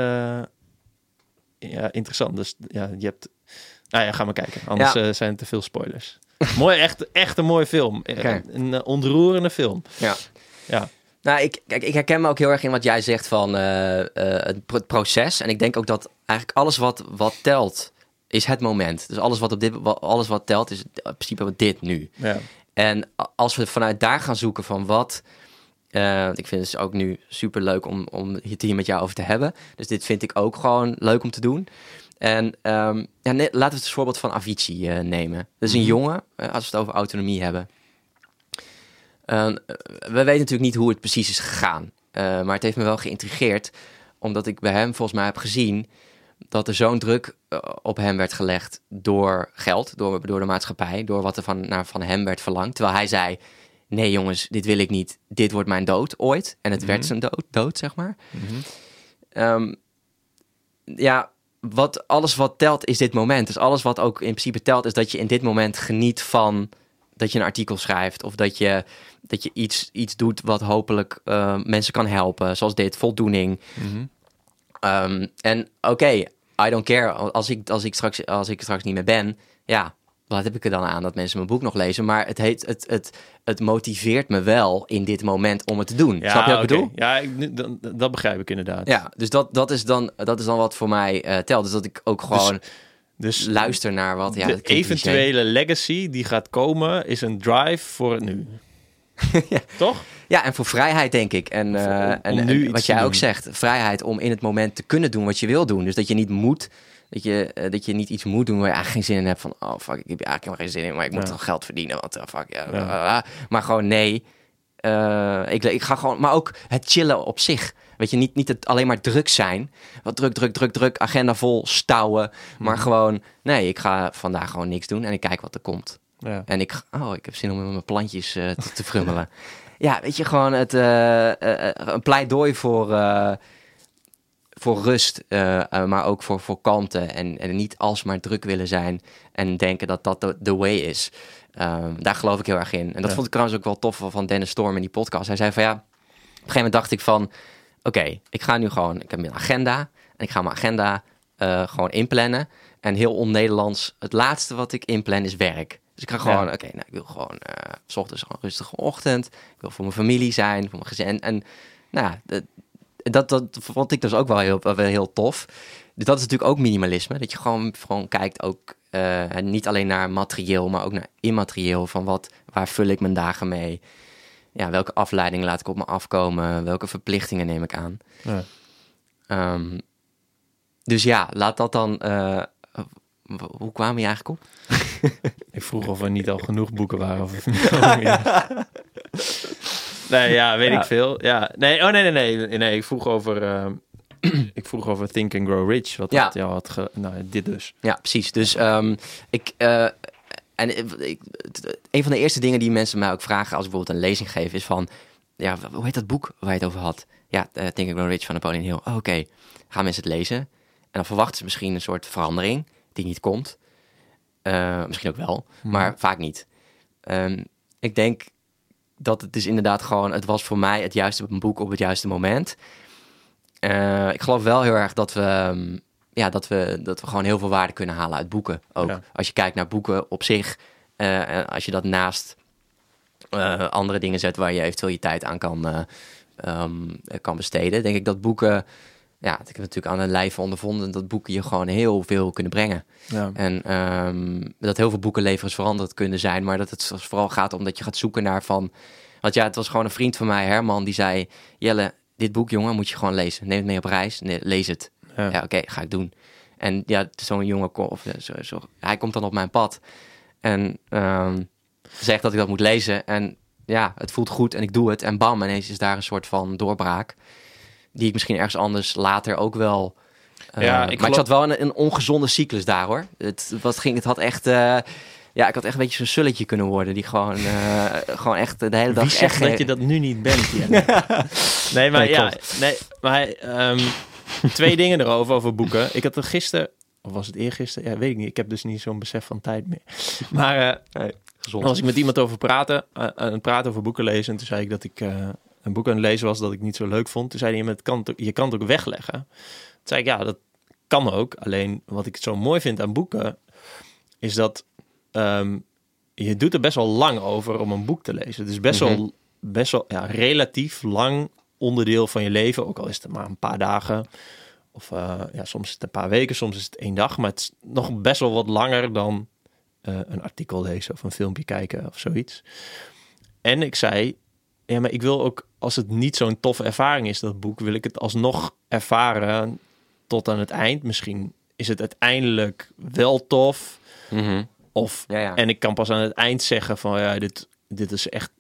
ja, interessant. Dus ja, je hebt. Nou ja, ga maar kijken. Anders Ja. eh, zijn het te veel spoilers. Mooi, echt, echt een mooie film. Eh. Een eh, ontroerende film. Ja. Ja. Nou, ik, kijk, ik herken me ook heel erg in wat jij zegt van het pro- proces. En ik denk ook dat eigenlijk alles wat, wat telt, is het moment. Dus alles wat, op dit, alles wat telt, is in principe dit nu. Ja. En als we vanuit daar gaan zoeken van wat... eh, ik vind het dus ook nu super leuk om, om het hier met jou over te hebben. Dus dit vind ik ook gewoon leuk om te doen. En ehm, ja, net, laten we het voorbeeld van Avicii eh, nemen. Dat is een Mhm. jongen, eh, als we het over autonomie hebben. Ehm, we weten natuurlijk niet hoe het precies is gegaan. Maar het heeft me wel geïntrigeerd. Omdat ik bij hem volgens mij heb gezien dat er zo'n druk op hem werd gelegd door geld, door, door de maatschappij, door wat er van, naar, van hem werd verlangd. Terwijl hij zei: Nee, jongens, dit wil ik niet. Dit wordt mijn dood ooit. En het werd Mhm. zijn dood, dood, zeg maar. Mhm. Ehm, ja, wat, alles wat telt is dit moment. Dus alles wat ook in principe telt, is dat je in dit moment geniet van dat je een artikel schrijft. Of dat je, dat je iets, iets doet wat hopelijk eh, mensen kan helpen. Zoals dit, voldoening. Mhm. Ehm, en oké, I don't care. Als ik, als, ik straks, als ik straks niet meer ben, ja, wat heb ik er dan aan dat mensen mijn boek nog lezen? Maar het, heet, het, het, het motiveert me wel in dit moment om het te doen. Ja, Snap je wat ik bedoel? Ja, ik, dat, dat begrijp ik inderdaad. Ja, dus dat, dat, is dan, dat is dan wat voor mij eh, telt. Dus dat ik ook gewoon Dus luister naar wat... Ja, de eventuele legacy die gaat komen is een drive voor het nu. Ja. Toch? Ja, en voor vrijheid denk ik. En, om en nu iets wat jij ook zegt, vrijheid om in het moment te kunnen doen wat je wil doen. Dus dat je niet moet, dat je, eh, dat je niet iets moet doen waar je eigenlijk geen zin in hebt. Van, oh fuck, ik heb eigenlijk helemaal geen zin in, maar ik moet toch geld verdienen. Want uh, fuck, ja. Ja. Maar gewoon nee, Eh, ik, ik ga gewoon, maar ook het chillen op zich. Weet je, niet, niet het alleen maar druk zijn. Wat druk, druk, druk, druk, agenda vol, stouwen. Mhm. Maar gewoon, nee, ik ga vandaag gewoon niks doen en ik kijk wat er komt. Ja. En ik, oh, ik heb zin om met mijn plantjes te, te frummelen. ja, weet je, gewoon het, een pleidooi voor, voor rust, eh, eh, maar ook voor, voor kalmte. En, en niet alsmaar druk willen zijn en denken dat dat de, de way is. Ehm, daar geloof ik heel erg in. En dat Ja. vond ik trouwens ook wel tof van Dennis Storm in die podcast. Hij zei van ja, op een gegeven moment dacht ik van, oké, ik ga nu gewoon, ik heb een agenda en ik ga mijn agenda eh, gewoon inplannen. En heel on-Nederlands, het laatste wat ik inplan is werk. Dus ik ga gewoon, Ja. oké, nou, ik wil gewoon s ochtends gewoon een rustige ochtend. Ik wil voor mijn familie zijn, voor mijn gezin. En, en nou, ja, dat, dat, vond ik dus ook wel heel, wel heel tof. Dat is natuurlijk ook minimalisme. Dat je gewoon, gewoon kijkt ook eh, niet alleen naar materieel, maar ook naar immaterieel. Van wat, waar vul ik mijn dagen mee? Ja, welke afleidingen laat ik op me afkomen? Welke verplichtingen neem ik aan? Ja. Ehm, dus ja, laat dat dan. eh, hoe kwamen je eigenlijk op? Ik vroeg of er niet al genoeg boeken waren. Of of meer. Nee, ja, weet Ja. ik veel. Ja, nee, oh nee, nee, nee, nee. Ik vroeg over, ehm, ik vroeg over Think and Grow Rich. Wat Ja. jou had ge, nou, dit dus. Ja, precies. Dus ehm, ik. eh, en ik, het- een van de eerste dingen die mensen mij ook vragen als ik bijvoorbeeld een lezing geef, is van. Ja, hoe heet dat boek waar je het over had? Ja, eh, Think and Grow Rich van Napoleon Hill. Oh, Oké, gaan mensen het lezen? En dan verwachten ze misschien een soort verandering die niet komt. Eh, misschien ook wel, maar vaak niet. Ehm, ik denk dat het dus inderdaad gewoon, het was voor mij het juiste boek op het juiste moment. Eh, ik geloof wel heel erg dat we, ehm, ja, dat, we, dat we gewoon heel veel waarde kunnen halen uit boeken. Ook Ja. als je kijkt naar boeken op zich, en als je dat naast eh, andere dingen zet waar je eventueel je tijd aan kan, eh, ehm, kan besteden, denk ik dat boeken, ja, ik heb natuurlijk aan de lijve ondervonden dat boeken je gewoon heel veel kunnen brengen. Ja. En ehm, dat heel veel boekenlevers veranderd kunnen zijn, maar dat het vooral gaat om dat je gaat zoeken naar van. Want ja, het was gewoon een vriend van mij, Herman, die zei: Jelle, dit boek, jongen, moet je gewoon lezen. Neem het mee op reis, nee, lees het. Ja. Ja, oké, ga ik doen. En ja, zo'n jongen, of, eh, zo, zo, hij komt dan op mijn pad en ehm, zegt dat ik dat moet lezen. En ja, het voelt goed en ik doe het. En bam, ineens is daar een soort van doorbraak. Die ik misschien ergens anders later ook wel. eh, Ja, ik maar ik geloof- zat wel in een, een ongezonde cyclus daar hoor. Het, wat ging, het had echt. eh, ja, ik had echt een beetje zo'n sulletje kunnen worden. Die gewoon, eh, gewoon echt de hele dag. Wie zegt echt, dat je dat nu niet bent? Nee, maar Nee, ja, nee, maar ehm, twee dingen erover over boeken. Ik had er gisteren, of was het eergisteren? Ja, weet ik niet. Ik heb dus niet zo'n besef van tijd meer. Maar. Dan was ik met iemand over praten, aan het praten over boeken lezen. En toen zei ik dat ik een boek aan het lezen was dat ik niet zo leuk vond. Toen zei hij, "Maar het kan, je kan het ook wegleggen. Toen zei ik, ja, dat kan ook. Alleen wat ik zo mooi vind aan boeken, is dat ehm, je doet er best wel lang over om een boek te lezen. Het is best Mhm. wel, best wel ja, relatief lang onderdeel van je leven. Ook al is het maar een paar dagen. Of eh, ja, soms is het een paar weken, soms is het één dag. Maar het is nog best wel wat langer dan eh, een artikel lezen of een filmpje kijken of zoiets. En ik zei, ja, maar ik wil ook, als het niet zo'n toffe ervaring is, dat boek, wil ik het alsnog ervaren tot aan het eind. Misschien is het uiteindelijk wel tof. Mhm. Of, Ja, ja. en ik kan pas aan het eind zeggen van, ja, dit, dit is echt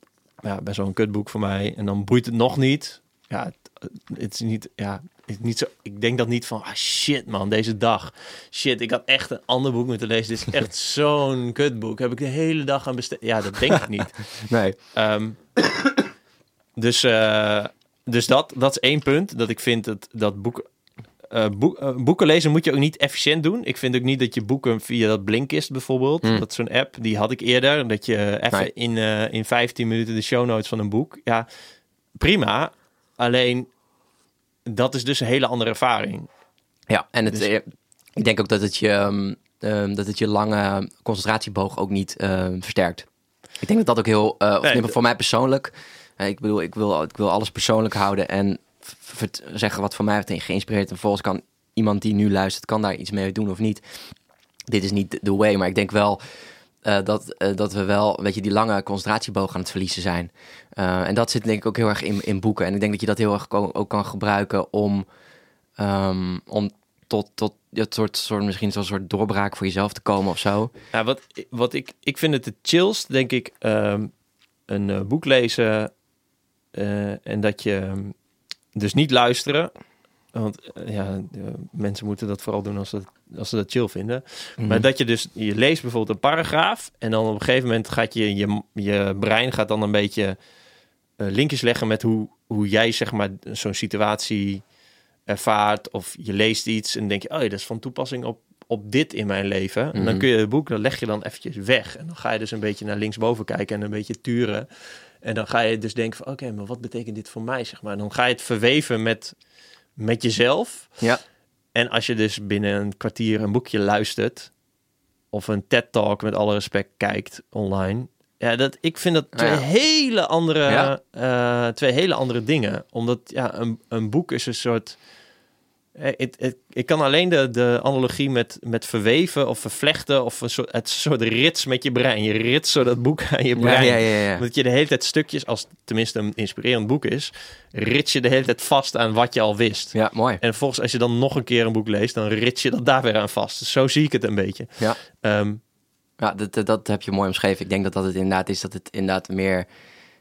ja, best wel een kutboek voor mij. En dan boeit het nog niet. Ja, het, het is niet, ja, het is niet zo, ik denk dat niet van, ah shit man, deze dag. Shit, ik had echt een ander boek moeten lezen. Dit is echt zo'n kutboek. Heb ik de hele dag aan besteed. Ja, dat denk ik niet. Nee. Ehm, dus eh, dus dat, dat is één punt. Dat ik vind dat, dat boek, eh, boek, eh, boeken lezen moet je ook niet efficiënt doen. Ik vind ook niet dat je boeken via dat Blinkist bijvoorbeeld, Hmm. dat is zo'n app, die had ik eerder. Dat je even Nee. in, in 15 minuten de show notes van een boek. Ja, prima. Alleen, dat is dus een hele andere ervaring. Ja, en het, Dus- ik denk ook dat het je, ehm, ehm, dat het je lange concentratieboog ook niet ehm, versterkt. Ik denk dat dat ook heel, uh, of Nee, voor mij persoonlijk. Ik bedoel, ik wil, ik wil alles persoonlijk houden en zeggen wat voor mij heeft geïnspireerd. En vervolgens kan iemand die nu luistert, kan daar iets mee doen of niet. Dit is niet de way, maar ik denk wel eh, dat, eh, dat we wel, weet je, die lange concentratieboog aan het verliezen zijn. Eh, en dat zit denk ik ook heel erg in, in boeken. En ik denk dat je dat heel erg ook kan gebruiken om, ehm, om tot, tot het soort, soort, misschien zo'n soort doorbraak voor jezelf te komen of zo. Ja, wat, wat ik, ik vind het het chillst, denk ik, ehm, een boek lezen eh, en dat je ehm, dus niet luisteren. Want eh, ja, mensen moeten dat vooral doen als ze, als ze dat chill vinden. Mhm. Maar dat je dus, je leest bijvoorbeeld een paragraaf en dan op een gegeven moment gaat je, je, je brein gaat dan een beetje eh, linkjes leggen met hoe, hoe jij zeg maar zo'n situatie ervaart. Of je leest iets en denk je, oh ja, dat is van toepassing op, op dit in mijn leven. En dan Mhm. kun je het boek, dan leg je dan eventjes weg. En dan ga je dus een beetje naar linksboven kijken en een beetje turen. En dan ga je dus denken van, oké, maar wat betekent dit voor mij, zeg maar. En dan ga je het verweven met, met jezelf. Ja. En als je dus binnen een kwartier een boekje luistert... of een TED-talk met alle respect kijkt online... Ja, dat, ik vind dat twee Ja. hele andere, Ja. eh, twee hele andere dingen. Omdat ja, een, een boek is een soort... eh, het- het- ik kan alleen de, de analogie met, met verweven of vervlechten... of een soort, het soort rits met je brein. Je rits zo dat boek aan je brein. ja, ja, ja. Dat je de hele tijd stukjes, als het tenminste een inspirerend boek is... rits je de hele tijd vast aan wat je al wist. Ja, mooi. En vervolgens, als je dan nog een keer een boek leest, dan rits je dat daar weer aan vast. Dus zo zie ik het een beetje. Ja. Ehm, Ja, dat, dat, heb je mooi omschreven. Ik denk dat dat het inderdaad is dat het inderdaad meer...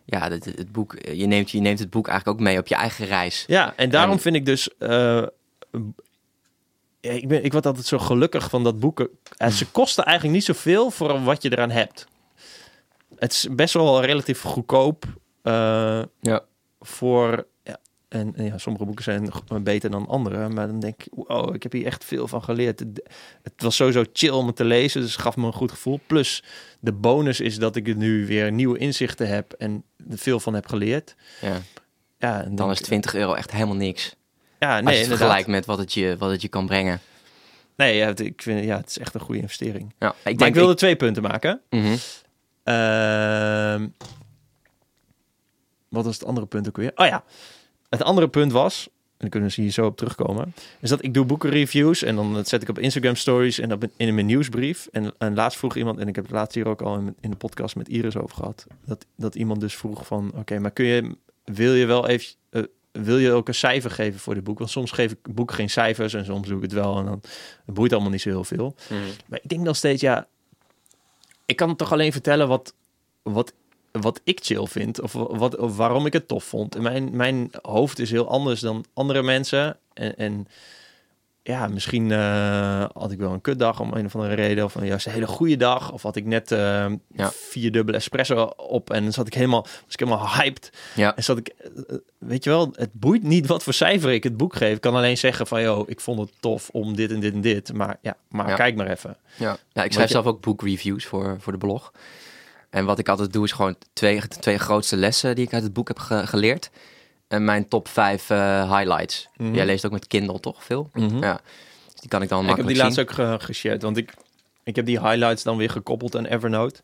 Ja, het, het boek, je neemt, je neemt het boek eigenlijk ook mee op je eigen reis. ja, en daarom En- vind ik dus. eh, ik, ben, ik word altijd zo gelukkig van dat boeken. Eh, ze kosten eigenlijk niet zoveel voor wat je eraan hebt. Het is best wel relatief goedkoop. eh, Ja. voor. Ja, en, en ja, sommige boeken zijn beter dan andere. Maar dan denk ik, wow, ik heb hier echt veel van geleerd. Het, was sowieso chill om het te lezen. Dus het gaf me een goed gevoel. Plus de bonus is dat ik er nu weer nieuwe inzichten heb. En er veel van heb geleerd. Ja. Ja, en Dan is 20 euro echt helemaal niks. Ja, Als nee, inderdaad. vergelijkt met wat het je, wat het je kan brengen. Nee, ja, het, ik vind, ja, het is echt een goede investering. Ja, ik maar denk ik wilde twee punten maken. Mhm. Ehm, wat was het andere punt ook weer? Oh ja, het andere punt was, en dan kunnen ze hier zo op terugkomen, is dat ik doe boekenreviews en dan zet ik op Instagram stories en op in mijn nieuwsbrief. En, en laatst vroeg iemand, en ik heb het laatst hier ook al in, in de podcast met Iris over gehad, dat, dat iemand dus vroeg van, oké, maar kun je, wil je wel even, wil je ook een cijfer geven voor dit boek? Want soms geef ik boeken geen cijfers en soms doe ik het wel en dan het boeit allemaal niet zo heel veel. Mhm. Maar ik denk dan steeds, ja, ik kan toch alleen vertellen wat, wat, wat ik chill vind of, wat, of waarom ik het tof vond. En mijn, mijn hoofd is heel anders dan andere mensen. En, en ja, misschien eh, had ik wel een kutdag om een of andere reden, of juist een hele goede dag, of had ik net eh, Ja. vier dubbele espresso op en dan zat ik helemaal, was ik helemaal hyped. Ja. En zat ik, eh, weet je wel, het boeit niet wat voor cijfer ik het boek geef. Ik kan alleen zeggen van, joh, ik vond het tof om dit en dit en dit. Maar ja, maar Ja. kijk maar even. Ja, ja ik schrijf je- zelf ook boekreviews voor, voor de blog. En wat ik altijd doe is gewoon twee, twee grootste lessen die ik uit het boek heb ge- geleerd. En mijn top vijf eh, highlights. Mhm. Jij leest ook met Kindle, toch? Veel? Ja. Dus die kan ik dan Ik heb die zien. laatst ook ge- geshared, want ik, ik heb die highlights dan weer gekoppeld aan Evernote.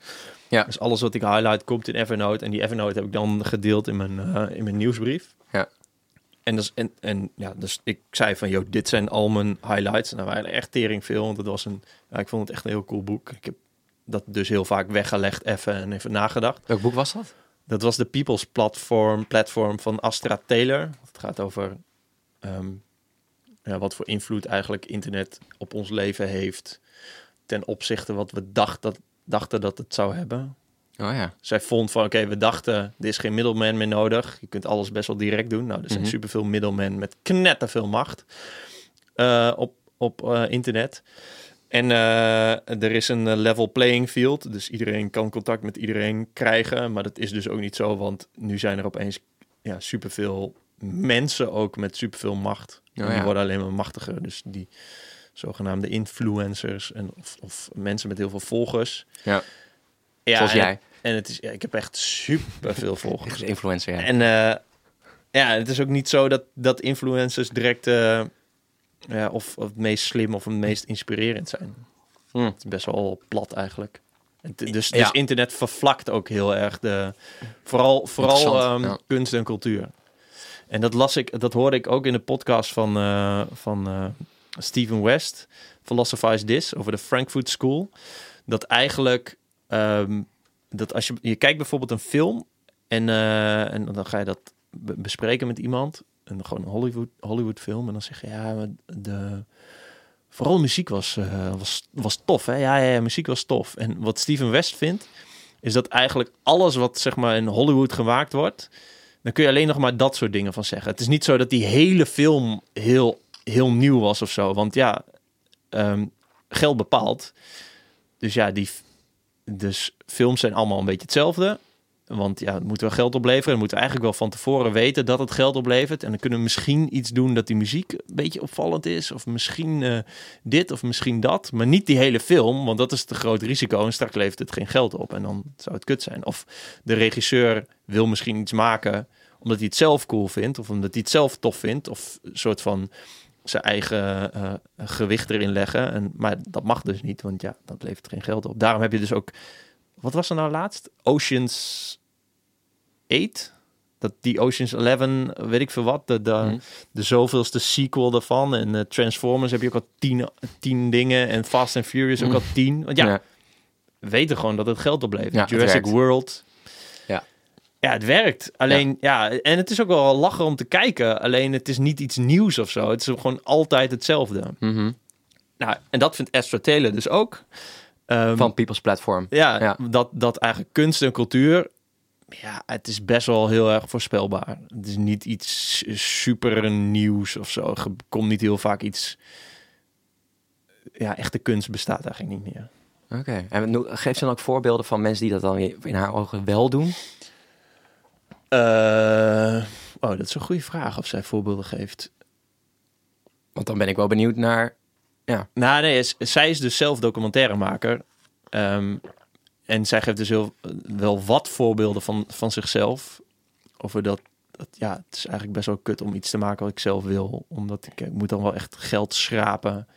Ja. Dus alles wat ik highlight komt in Evernote. En die Evernote heb ik dan gedeeld in mijn, eh, in mijn nieuwsbrief. Ja. En, dus, en, en ja, dus ik zei van, joh, dit zijn al mijn highlights. En daar waren er echt tering veel, want het was een, ja, ik vond het echt een heel cool boek. Ik heb dat dus heel vaak weggelegd even en even nagedacht. Welk boek was dat? Dat was de People's Platform, platform van Astra Taylor. Het gaat over ehm, ja, wat voor invloed eigenlijk internet op ons leven heeft ten opzichte wat we dacht dat, dachten dat het zou hebben. Oh ja. Zij vond van, oké, we dachten, er is geen middelman meer nodig. Je kunt alles best wel direct doen. Nou, er zijn Mhm. superveel middelmen met knetterveel macht eh, op, op eh, internet. En eh, er is een eh, level playing field. Dus iedereen kan contact met iedereen krijgen. Maar dat is dus ook niet zo, want nu zijn er opeens ja, superveel mensen ook met superveel macht. en die worden alleen maar machtiger. Dus die zogenaamde influencers en, of, of mensen met heel veel volgers. Ja. Ja, Zoals en- jij. en het is, ja, ik heb echt super veel volgers. Influencer, ja. En eh, ja, het is ook niet zo dat, dat influencers direct ja, of, of het meest slim of het meest inspirerend zijn. Hmm. Het is best wel plat eigenlijk. Dus, dus Ja. internet vervlakt ook heel erg de, vooral, vooral ehm, ja. kunst en cultuur. En dat las ik, dat hoorde ik ook in de podcast van, eh, van eh, Stephen West, Philosophize This, over de Frankfurt School. Dat eigenlijk, ehm, dat als je, je kijkt bijvoorbeeld een film en, eh, en dan ga je dat be- bespreken met iemand, en gewoon een Hollywood, Hollywood film, en dan zeg je, ja, de, vooral muziek was, eh, was, was tof, hè? Ja, ja, muziek was tof. En wat Steven West vindt, is dat eigenlijk alles wat zeg maar in Hollywood gemaakt wordt, dan kun je alleen nog maar dat soort dingen van zeggen. Het is niet zo dat die hele film heel, heel nieuw was of zo. Want ja, ehm, geld bepaalt. Dus ja, die, dus films zijn allemaal een beetje hetzelfde. Want ja, het moet wel geld opleveren. En moeten we eigenlijk wel van tevoren weten dat het geld oplevert. En dan kunnen we misschien iets doen dat die muziek een beetje opvallend is. Of misschien eh, dit of misschien dat. Maar niet die hele film, want dat is te groot risico. En straks levert het geen geld op. En dan zou het kut zijn. Of de regisseur wil misschien iets maken omdat hij het zelf cool vindt. Of omdat hij het zelf tof vindt. Of een soort van zijn eigen eh, gewicht erin leggen. En, maar dat mag dus niet, want ja, dat levert geen geld op. Daarom heb je dus ook... Wat was er nou laatst? Oceans 8? Dat die Oceans 11, weet ik veel wat, de, de, Mhm. de zoveelste sequel daarvan. En eh, Transformers heb je ook al tien, tien dingen. En Fast and Furious ook Mhm. al tien. Want ja, ja. we weten gewoon dat het geld oplevert. Ja, Jurassic. World. Ja. Ja, het werkt. Alleen, ja. en het is ook wel lachen om te kijken. Alleen, het is niet iets nieuws of zo. Het is gewoon altijd hetzelfde. Mhm. Nou, en dat vindt Astro Taylor dus ook. Ehm, Van People's Platform. ja, ja. Dat, dat eigenlijk kunst en cultuur... Ja, het is best wel heel erg voorspelbaar. Het is niet iets super nieuws of zo. Er komt niet heel vaak iets... Ja, echte kunst bestaat eigenlijk niet meer. Oké. En geef ze dan ook voorbeelden van mensen die dat dan in haar ogen wel doen? Eh, oh, dat is een goede vraag of zij voorbeelden geeft. Want dan ben ik wel benieuwd naar... Nou, nee, zij is dus zelf documentairemaker. Ehm, en zij geeft dus heel, wel wat voorbeelden van, van zichzelf. Over dat, dat, ja, het is eigenlijk best wel kut om iets te maken wat ik zelf wil. Omdat ik, ik moet dan wel echt geld schrapen.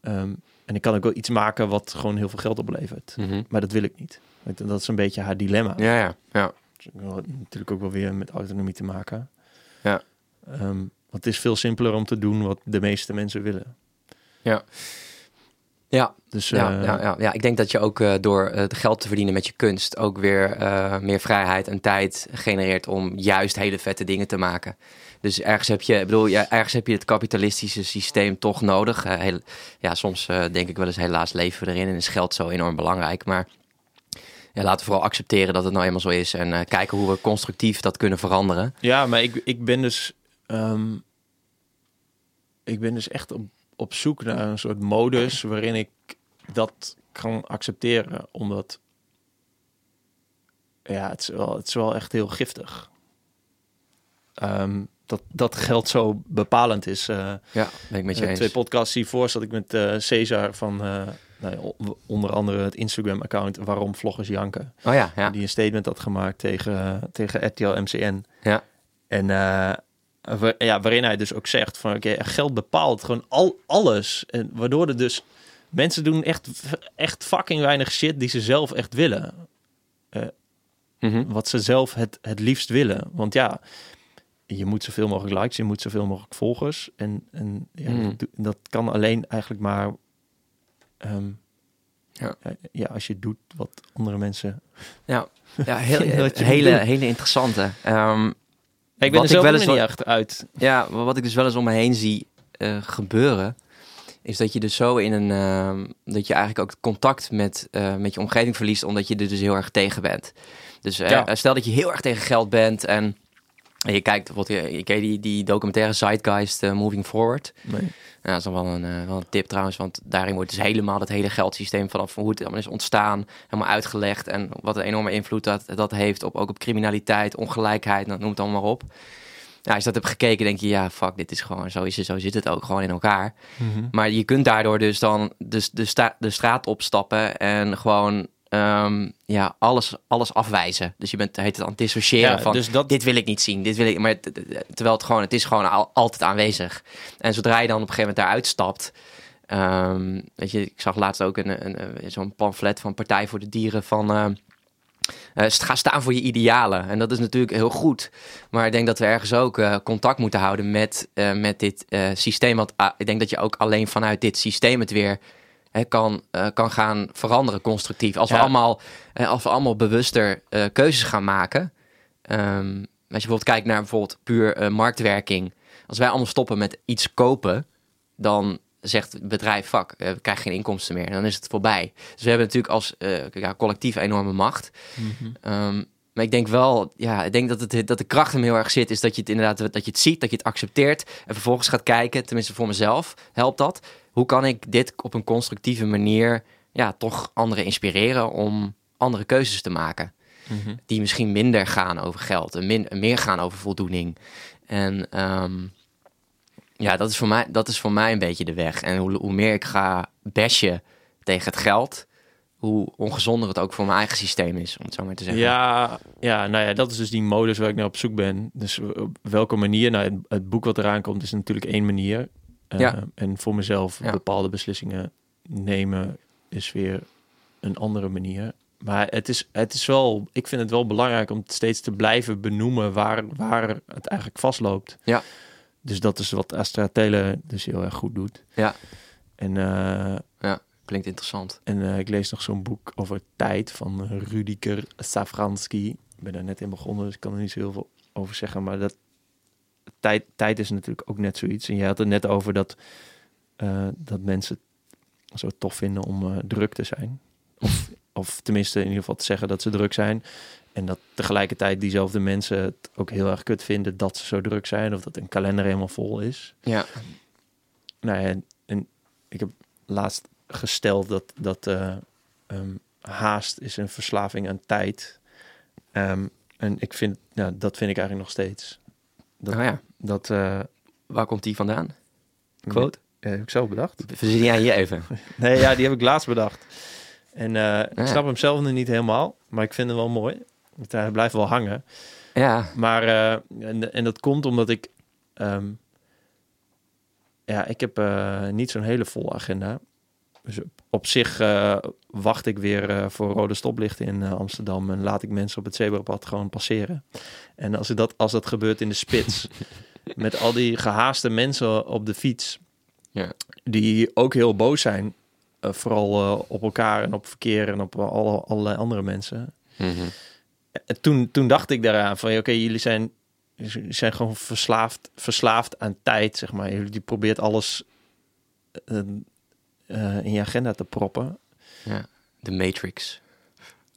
Ehm, en ik kan ook wel iets maken wat gewoon heel veel geld oplevert. Maar dat wil ik niet. Dat is een beetje haar dilemma. Ja, ja, ja. Dus natuurlijk ook wel weer met autonomie te maken. Ja. Ehm, want het is veel simpeler om te doen wat de meeste mensen willen. Ja. Ja, Dus ja, eh, ja, ja, ja, ik denk dat je ook eh, door eh, het geld te verdienen met je kunst ook weer eh, meer vrijheid en tijd genereert om juist hele vette dingen te maken. Dus ergens heb je, ik bedoel, ja, ergens heb je het kapitalistische systeem toch nodig. Eh, heel, ja, soms eh, denk ik wel eens helaas leven we erin en is geld zo enorm belangrijk. Maar ja, laten we vooral accepteren dat het nou eenmaal zo is en eh, kijken hoe we constructief dat kunnen veranderen. Ja, maar ik, ik ben dus. ehm, ik ben dus echt op, op zoek naar een soort modus waarin ik dat kan accepteren. Omdat. Ja, het is wel, het is wel echt heel giftig. Ehm, dat, dat geld zo bepalend is. eh, Ja, ben ik met je eh, eens. twee podcasts hiervoor zat ik met eh Cesar van. nou ja, onder andere het Instagram-account Waarom Vloggers Janken. Oh ja, ja. Die een statement had gemaakt tegen, tegen RTL MCN. Ja. En ja, waarin hij dus ook zegt van oké, geld bepaalt gewoon al, alles. En waardoor er dus mensen doen echt, echt fucking weinig shit die ze zelf echt willen. Mhm. Wat ze zelf het, het liefst willen. Want ja, je moet zoveel mogelijk likes, je moet zoveel mogelijk volgers. En, en ja, Mhm. dat, kan alleen eigenlijk maar ehm, Ja. eh, ja, als je doet wat andere mensen Ja, ja heel, je hele, hele interessante. Ehm, ik ben Wat er zelf wel eens niet echt uit. Ja, maar wat ik dus wel eens om me heen zie eh, gebeuren, is dat je dus zo in een, ehm, dat je eigenlijk ook contact met, eh, met je omgeving verliest, omdat je er dus heel erg tegen bent. Dus eh, Ja. stel dat je heel erg tegen geld bent en, en je kijkt bijvoorbeeld, je, je ken die, die documentaire Zeitgeist eh, Moving Forward. Nee. Ja, dat is dan wel een, eh, wel een tip trouwens, want daarin wordt dus helemaal het hele geldsysteem vanaf hoe het allemaal is ontstaan, helemaal uitgelegd. En wat een enorme invloed dat, dat heeft op, ook op criminaliteit, ongelijkheid, nou, noem het allemaal maar op. Ja, als je dat hebt gekeken, denk je, ja, fuck, dit is gewoon, zo, is het, zo zit het ook gewoon in elkaar. Maar je kunt daardoor dus dan de, de, sta, de straat opstappen en gewoon ehm, ja, alles, alles afwijzen. Dus je bent heet het aan het dissociëren Ja, van, dus dat- dit wil ik niet zien, dit wil ik, maar terwijl het gewoon, het is gewoon al, altijd aanwezig. En zodra je dan op een gegeven moment daaruit stapt, Ehm, weet je, ik zag laatst ook een, een, een- zo'n pamflet van Partij voor de Dieren van... eh, eh, ga staan voor je idealen. En dat is natuurlijk heel goed. Maar ik denk dat we ergens ook eh, contact moeten houden met, eh, met dit systeem. Want ah, ik denk dat je ook alleen vanuit dit systeem het weer kan, eh, kan gaan veranderen constructief. Als, we, allemaal, als we allemaal bewuster eh, keuzes gaan maken. Ehm, als je bijvoorbeeld kijkt naar bijvoorbeeld puur eh, marktwerking. Als wij allemaal stoppen met iets kopen, dan zegt het bedrijf, fuck, eh, we krijgen geen inkomsten meer. En dan is het voorbij. Dus we hebben natuurlijk als eh, ja, collectief enorme macht. Ehm, maar ik denk wel, ja, ik denk dat, het, dat de kracht hem heel erg zit, is dat je het inderdaad, dat je het ziet, dat je het accepteert en vervolgens gaat kijken, tenminste voor mezelf helpt dat. Hoe kan ik dit op een constructieve manier, ja, toch anderen inspireren om andere keuzes te maken? Mhm. Die misschien minder gaan over geld en min, meer gaan over voldoening. En ehm, ja, dat is, voor mij, dat is voor mij een beetje de weg. En hoe, hoe meer ik ga bashen tegen het geld, hoe ongezonder het ook voor mijn eigen systeem is, om het zo maar te zeggen. Ja, ja, nou ja, dat is dus die modus waar ik naar op zoek ben. Dus op welke manier? Nou, het, het boek wat eraan komt is natuurlijk één manier. Eh, Ja. En voor mezelf Ja. bepaalde beslissingen nemen is weer een andere manier. Maar het is, het is wel, ik vind het wel belangrijk om steeds te blijven benoemen waar, waar het eigenlijk vastloopt. Ja. Dus dat is wat Astra Tele dus heel erg goed doet. Ja. En eh, Klinkt interessant. en eh, ik lees nog zo'n boek over tijd van Rudiker Safransky. Ik ben daar net in begonnen, dus ik kan er niet zo heel veel over zeggen. Maar dat, tijd, tijd is natuurlijk ook net zoiets. En je had het net over dat, eh, dat mensen het zo tof vinden om eh, druk te zijn. Of, of tenminste in ieder geval te zeggen dat ze druk zijn. En dat tegelijkertijd diezelfde mensen het ook heel erg kut vinden dat ze zo druk zijn. Of dat een kalender helemaal vol is. Ja, Nou ja, en, en ik heb laatst gesteld dat, dat eh, ehm, haast is een verslaving aan tijd. Ehm, en ik vind, ja, dat vind ik eigenlijk nog steeds. Dat, nou ja, dat eh, waar komt die vandaan? Quote? heb ik zelf bedacht. Verzin jij hier even. Nee, ja, die heb ik laatst bedacht. En eh, ik Ja. snap hem zelf nog niet helemaal, maar ik vind hem wel mooi. Want hij blijft wel hangen. Ja, Maar, eh, en, en dat komt omdat ik... ehm, ja, ik heb niet zo'n hele volle agenda. Dus op- zich eh, wacht ik weer eh, voor rode stoplichten in eh, Amsterdam... en laat ik mensen op het zebrapad gewoon passeren. En als, dat, als dat gebeurt in de spits... met al die gehaaste mensen op de fiets... Ja. die ook heel boos zijn... vooral op elkaar en op verkeer en op alle, allerlei andere mensen... Mhm. En toen, toen dacht ik daaraan van, oké, jullie zijn, jullie zijn gewoon verslaafd, verslaafd aan tijd, zeg maar. Jullie die probeert alles eh, in je agenda te proppen. ja. De Matrix.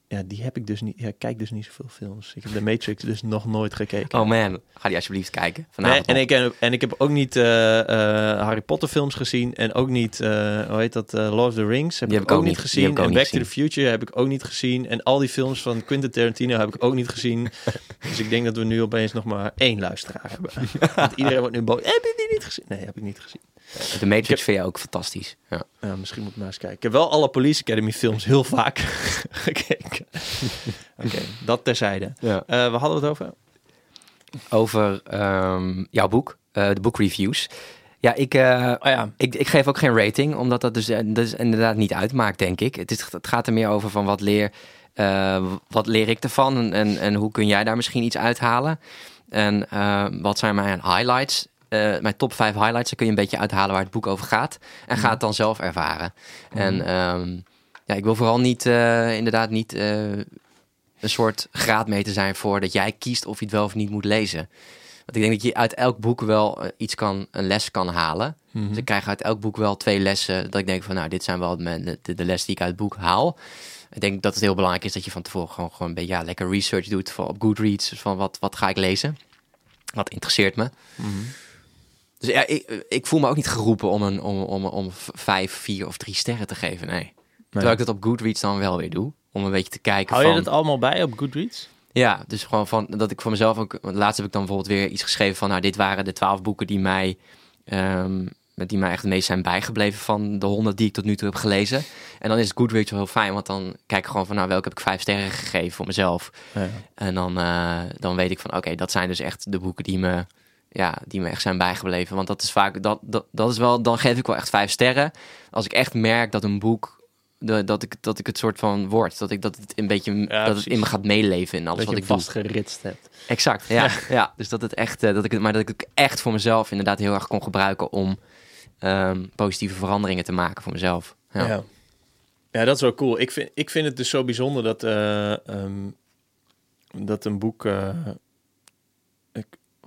Ja, die heb ik dus niet. Ja, ik kijk dus niet zoveel films. Ik heb de Matrix dus nog nooit gekeken. Oh man, ga die alsjeblieft kijken. Nee, Vanavond en, ik, en, en ik heb ook niet eh, eh, Harry Potter films gezien. En ook niet, eh, hoe heet dat, Lord of the Rings. Heb ik heb ik ook niet heb gezien. ook En Back to the Future heb ik ook niet gezien. En al die films van Quentin Tarantino heb ik ook niet gezien. dus ik denk dat we nu opeens nog maar één luisteraar hebben. Want iedereen wordt nu boos. Heb je die niet gezien? Nee, heb ik niet gezien. De Matrix vind je ook fantastisch. Ja. Ja, misschien moet ik maar eens kijken. Ik heb wel alle Police Academy films heel vaak gekeken. Oké, dat terzijde. Ja. Eh we hadden het over? Over ehm, jouw boek, eh, de boekreviews. Ja, ik, eh, Oh ja, ik, ik geef ook geen rating, omdat dat dus, eh, dat is inderdaad niet uitmaakt, denk ik. Het, is, het gaat er meer over van wat leer, eh, wat leer ik ervan en, en, en hoe kun jij daar misschien iets uithalen. En eh, wat zijn mijn highlights? Eh, mijn top 5 highlights, daar kun je een beetje uithalen waar het boek over gaat. En ga het dan zelf ervaren. En ehm, ja, ik wil vooral niet, eh, inderdaad niet eh, een soort graadmeter zijn voor dat jij kiest of je het wel of niet moet lezen. Want ik denk dat je uit elk boek wel iets kan, een les kan halen. Mhm. Dus ik krijg uit elk boek wel twee lessen. Dat ik denk van, nou, dit zijn wel de, de lessen die ik uit het boek haal. Ik denk dat het heel belangrijk is dat je van tevoren gewoon, gewoon een beetje ja, lekker research doet voor, op Goodreads. Van wat, wat ga ik lezen? Wat interesseert me? Mhm. Dus ja, ik, ik voel me ook niet geroepen om, een, om, om, om vijf, vier of drie sterren te geven. Nee. Terwijl ik dat op Goodreads dan wel weer doe. Om een beetje te kijken Hou van... je dat allemaal bij op Goodreads? Ja, dus gewoon van dat ik voor mezelf ook. Laatst heb ik dan bijvoorbeeld weer iets geschreven van. Nou, dit waren de twaalf boeken die mij. ehm, die mij echt het meest zijn bijgebleven van de honderd die ik tot nu toe heb gelezen. En dan is Goodreads wel heel fijn, want dan kijk ik gewoon van, nou, welke heb ik vijf sterren gegeven voor mezelf. Ja. En dan, eh, dan weet ik van, oké, dat zijn dus echt de boeken die me ja, die me echt zijn bijgebleven. Want dat is vaak, dat, dat, dat is wel, dan geef ik wel echt vijf sterren. Als ik echt merk dat een boek, de, dat, ik, dat ik het soort van word. Dat ik dat het een beetje, dat het in me gaat meeleven in alles dat wat je ik vastgeritst hebt. Exact, ja. ja. Dus dat het echt, eh, dat ik het, maar dat ik het echt voor mezelf inderdaad heel erg kon gebruiken om ehm, positieve veranderingen te maken voor mezelf. Ja. Ja. ja. dat is wel cool. Ik vind, ik vind het dus zo bijzonder dat, eh, ehm, dat een boek... eh,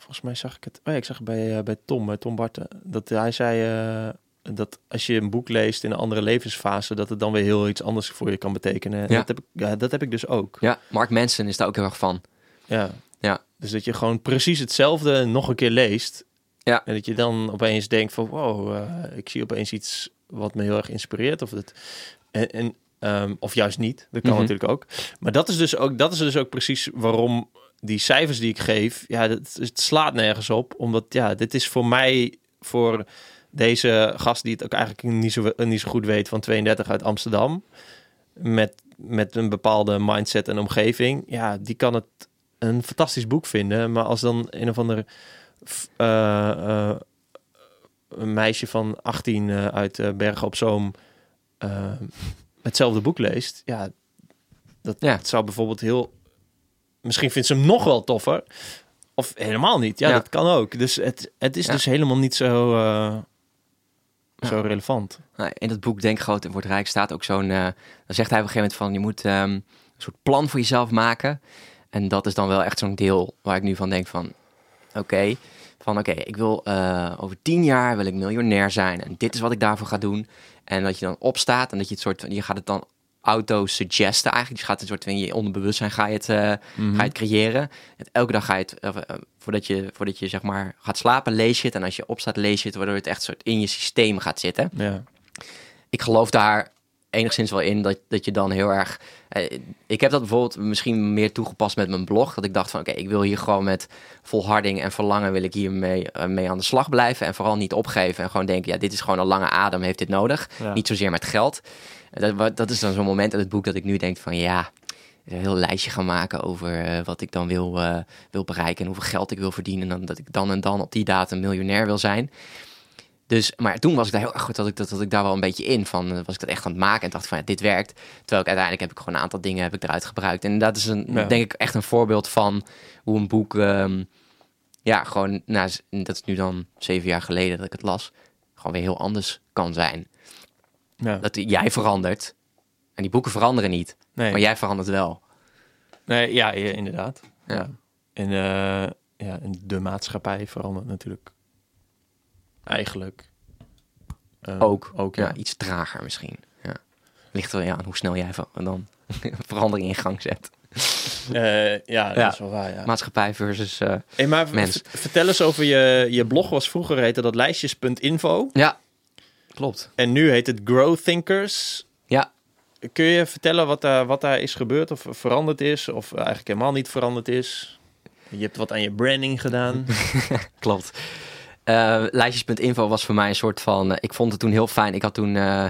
volgens mij zag ik het... Oh ja, ik zag het bij, eh, bij Tom, bij Tom Barten. Dat hij zei eh, dat als je een boek leest in een andere levensfase... dat het dan weer heel iets anders voor je kan betekenen. En Ja. Dat, heb ik, ja, dat heb ik dus ook. ja, Mark Manson is daar ook heel erg van. Ja. Ja. Dus dat je gewoon precies hetzelfde nog een keer leest. Ja. En dat je dan opeens denkt van wow, eh, ik zie opeens iets wat me heel erg inspireert. Of, het, en, en, ehm, of juist niet. Dat kan Mhm. natuurlijk ook. Maar dat is, dus ook, dat is dus ook precies waarom die cijfers die ik geef, ja, dat, het slaat nergens op. Omdat ja, dit is voor mij, voor deze gast die het ook eigenlijk niet zo, niet zo goed weet van 32 uit Amsterdam. Met, met een bepaalde mindset en omgeving. Ja, die kan het een fantastisch boek vinden. Maar als dan een of andere f- eh, eh, een meisje van 18 eh, uit Bergen op Zoom hetzelfde boek leest, ja, dat, Ja. dat zou bijvoorbeeld heel. Misschien vindt ze hem nog wel toffer. Of helemaal niet. Ja, Ja. dat kan ook. Dus het, het is Ja. dus helemaal niet zo, eh, Ja. zo relevant. Nou, in dat boek Denk groot en word rijk staat ook zo'n... eh, dan zegt hij op een gegeven moment van... je moet ehm, een soort plan voor jezelf maken. En dat is dan wel echt zo'n deel waar ik nu van denk van... Oké, van oké, ik wil eh, over tien jaar wil ik miljonair zijn. En dit is wat ik daarvoor ga doen. En dat je dan opstaat en dat je het soort van... Je gaat het dan auto-suggesten eigenlijk. Je gaat een soort van in je onderbewustzijn ga je het, eh, Mhm. ga je het creëren. En elke dag ga je het, eh, eh, voordat je, voordat je zeg maar gaat slapen, lees je het. En als je opstaat, lees je het, waardoor het echt soort in je systeem gaat zitten Ja. ik geloof daar enigszins wel in dat, dat je dan heel erg. ik heb dat bijvoorbeeld misschien meer toegepast met mijn blog. Dat ik dacht van oké, ik wil hier gewoon met volharding en verlangen wil ik hiermee mee aan de slag blijven. En vooral niet opgeven. En gewoon denken, ja, dit is gewoon een lange adem, heeft dit nodig. Ja. Niet zozeer met geld. Dat, dat is dan zo'n moment in het boek dat ik nu denk van ja. Een heel lijstje gaan maken over eh, wat ik dan wil, eh, wil bereiken en hoeveel geld ik wil verdienen. En dan, dat ik dan en dan op die datum miljonair wil zijn. Dus, maar toen was ik daar heel erg goed, dat ik, dat, dat ik daar wel een beetje in van, eh, was ik dat echt aan het maken en dacht van, ja, dit werkt. Terwijl ik uiteindelijk heb ik gewoon een aantal dingen heb ik eruit gebruikt. En dat is een, Ja. denk ik, echt een voorbeeld van hoe een boek, ehm, ja, gewoon, nou, dat is nu dan zeven jaar geleden dat ik het las, gewoon weer heel anders kan zijn. Ja. Dat jij verandert en die boeken veranderen niet, Nee. maar jij verandert wel. Nee, ja, inderdaad. Ja. Ja. En, eh, ja, en de maatschappij verandert natuurlijk eigenlijk. eh, Ook, ook ja. ja. iets trager misschien. Ja. Ligt er ja, aan hoe snel jij dan verandering in gang zet. Eh, ja, dat is wel waar, ja. Maatschappij versus... Hey, maar v- mens. vertel eens over je, je blog was vroeger heette dat lijstjes.info Ja, klopt. en nu heet het Grow Thinkers. Ja, Kun je vertellen wat daar, wat daar is gebeurd of veranderd is of eigenlijk helemaal niet veranderd is? Je hebt wat aan je branding gedaan. klopt. Eh, lijstjes.info was voor mij een soort van... eh, ik vond het toen heel fijn. Ik had toen... eh,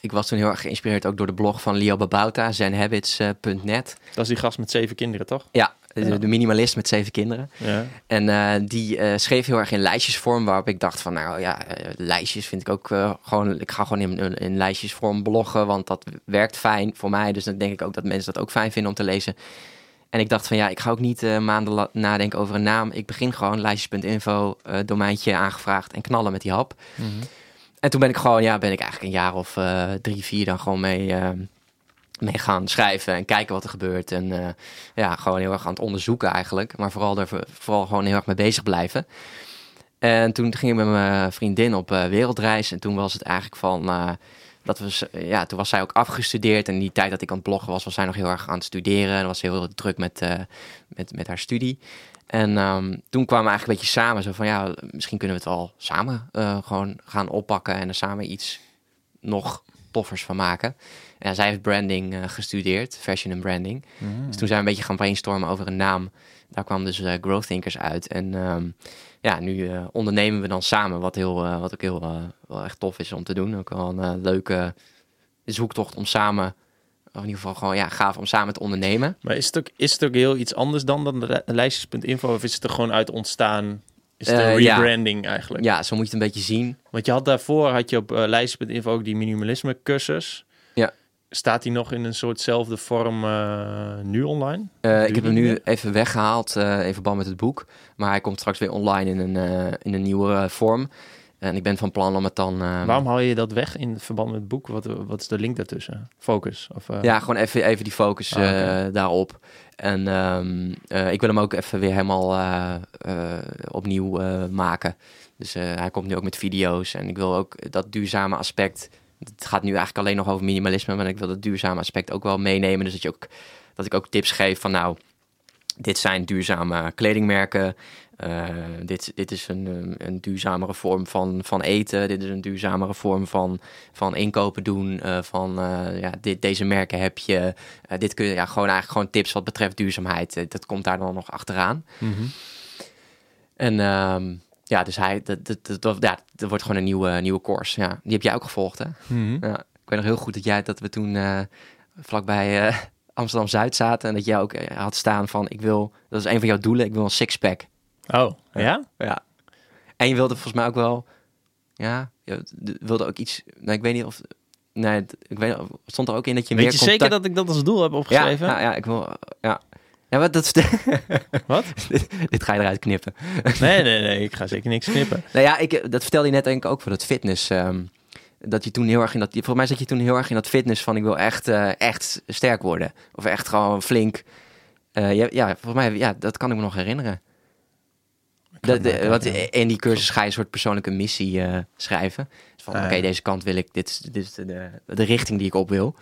ik was toen heel erg geïnspireerd ook door de blog van Leo Babauta, zenhabits.net. dat is die gast met zeven kinderen, toch? Ja, de, Ja. de minimalist met zeven kinderen. Ja. En eh, die eh, schreef heel erg in lijstjesvorm, waarop ik dacht van, nou ja, eh, lijstjes vind ik ook eh, gewoon, ik ga gewoon in, lijstjesvorm bloggen, want dat werkt fijn voor mij. Dus dan denk ik ook dat mensen dat ook fijn vinden om te lezen. En ik dacht van, ja, ik ga ook niet eh, maanden nadenken over een naam. Ik begin gewoon lijstjes.info, eh, domeintje aangevraagd en knallen met die hap. En toen ben ik gewoon, ja, ben ik eigenlijk een jaar of eh, drie, vier dan gewoon mee, eh, mee gaan schrijven en kijken wat er gebeurt. En eh, ja, gewoon heel erg aan het onderzoeken eigenlijk. Maar vooral, er, vooral gewoon heel erg mee bezig blijven. En toen ging ik met mijn vriendin op eh, wereldreis. En toen was het eigenlijk van... eh, dat we, s- ja, toen was zij ook afgestudeerd. En die tijd dat ik aan het bloggen was, was zij nog heel erg aan het studeren. En was heel druk met, met, met haar studie. En ehm, toen kwamen we eigenlijk een beetje samen. Zo van, ja, misschien kunnen we het wel samen gewoon gaan oppakken. En er samen iets nog toffers van maken. En zij heeft branding eh, gestudeerd, fashion en branding. Dus toen zijn we een beetje gaan brainstormen over een naam. Daar kwam dus eh, Growth Thinkers uit. En ehm, ja, nu eh, ondernemen we dan samen, wat, heel, wat ook heel wel echt tof is om te doen. Ook wel een leuke zoektocht om samen, of in ieder geval gewoon ja, gaaf om samen te ondernemen. Maar is het, ook, is het ook heel iets anders dan, dan de lijstjes.info? Of is het er gewoon uit ontstaan Is Eh, ja. rebranding eigenlijk. Ja, zo moet je het een beetje zien. Want je had daarvoor, had je op uh, lijst.info ook die minimalisme cursus. Staat die nog in een soortzelfde vorm eh, nu online? Eh, ik heb hem nu even weggehaald eh, in verband met het boek. Maar hij komt straks weer online in een, in een nieuwe vorm. En ik ben van plan om het dan... Waarom haal je dat weg in verband met het boek? Wat, wat is de link daartussen? Focus? Of, Ja, gewoon even, even die focus Ah, daarop. En ehm, eh, ik wil hem ook even weer helemaal opnieuw maken. Dus hij komt nu ook met video's. En ik wil ook dat duurzame aspect. Het gaat nu eigenlijk alleen nog over minimalisme. Maar ik wil dat duurzame aspect ook wel meenemen. Dus dat, je ook, dat ik ook tips geef van nou. Dit zijn duurzame kledingmerken. Eh, dit, dit is een, een duurzamere vorm van, van eten. Dit is een duurzamere vorm van, van inkopen doen. eh, van eh, ja, dit, deze merken heb je. Dit kun je ja, gewoon eigenlijk gewoon tips wat betreft duurzaamheid. Dat komt daar dan nog achteraan. Mhm. En ehm, ja, dus hij, dat, dat, dat, ja, dat wordt gewoon een nieuwe, nieuwe course. Ja, die heb jij ook gevolgd, hè? Mhm. Ja, ik weet nog heel goed dat jij dat we toen eh, vlakbij eh, Amsterdam Zuid zaten en dat jij ook eh, had staan van ik wil, dat is een van jouw doelen, ik wil een sixpack. Oh, ja? Ja. En je wilde volgens mij ook wel, ja, je wilde ook iets. Nou, ik weet niet of, nee, ik weet, stond er ook in dat je Weet meer je zeker dat ik dat als doel heb opgeschreven? ja, ja, ik wil, ja. Ja, wat dat Wat? dit, dit ga je eruit knippen. Nee, nee, nee. Ik ga zeker niks knippen. Nou ja, ik, dat vertelde je net denk ik ook voor dat fitness. ehm, dat je toen heel erg in dat. Volgens mij zat je toen heel erg in dat fitness van ik wil echt, eh, echt sterk worden. Of echt gewoon flink. Eh, ja, ja, volgens mij, ja, dat kan ik me nog herinneren. Dat, eh, herinneren. in die cursus ga je een soort persoonlijke missie schrijven. Van, Ah, oké, deze kant wil ik, dit is, dit is de, de, richting die ik op wil.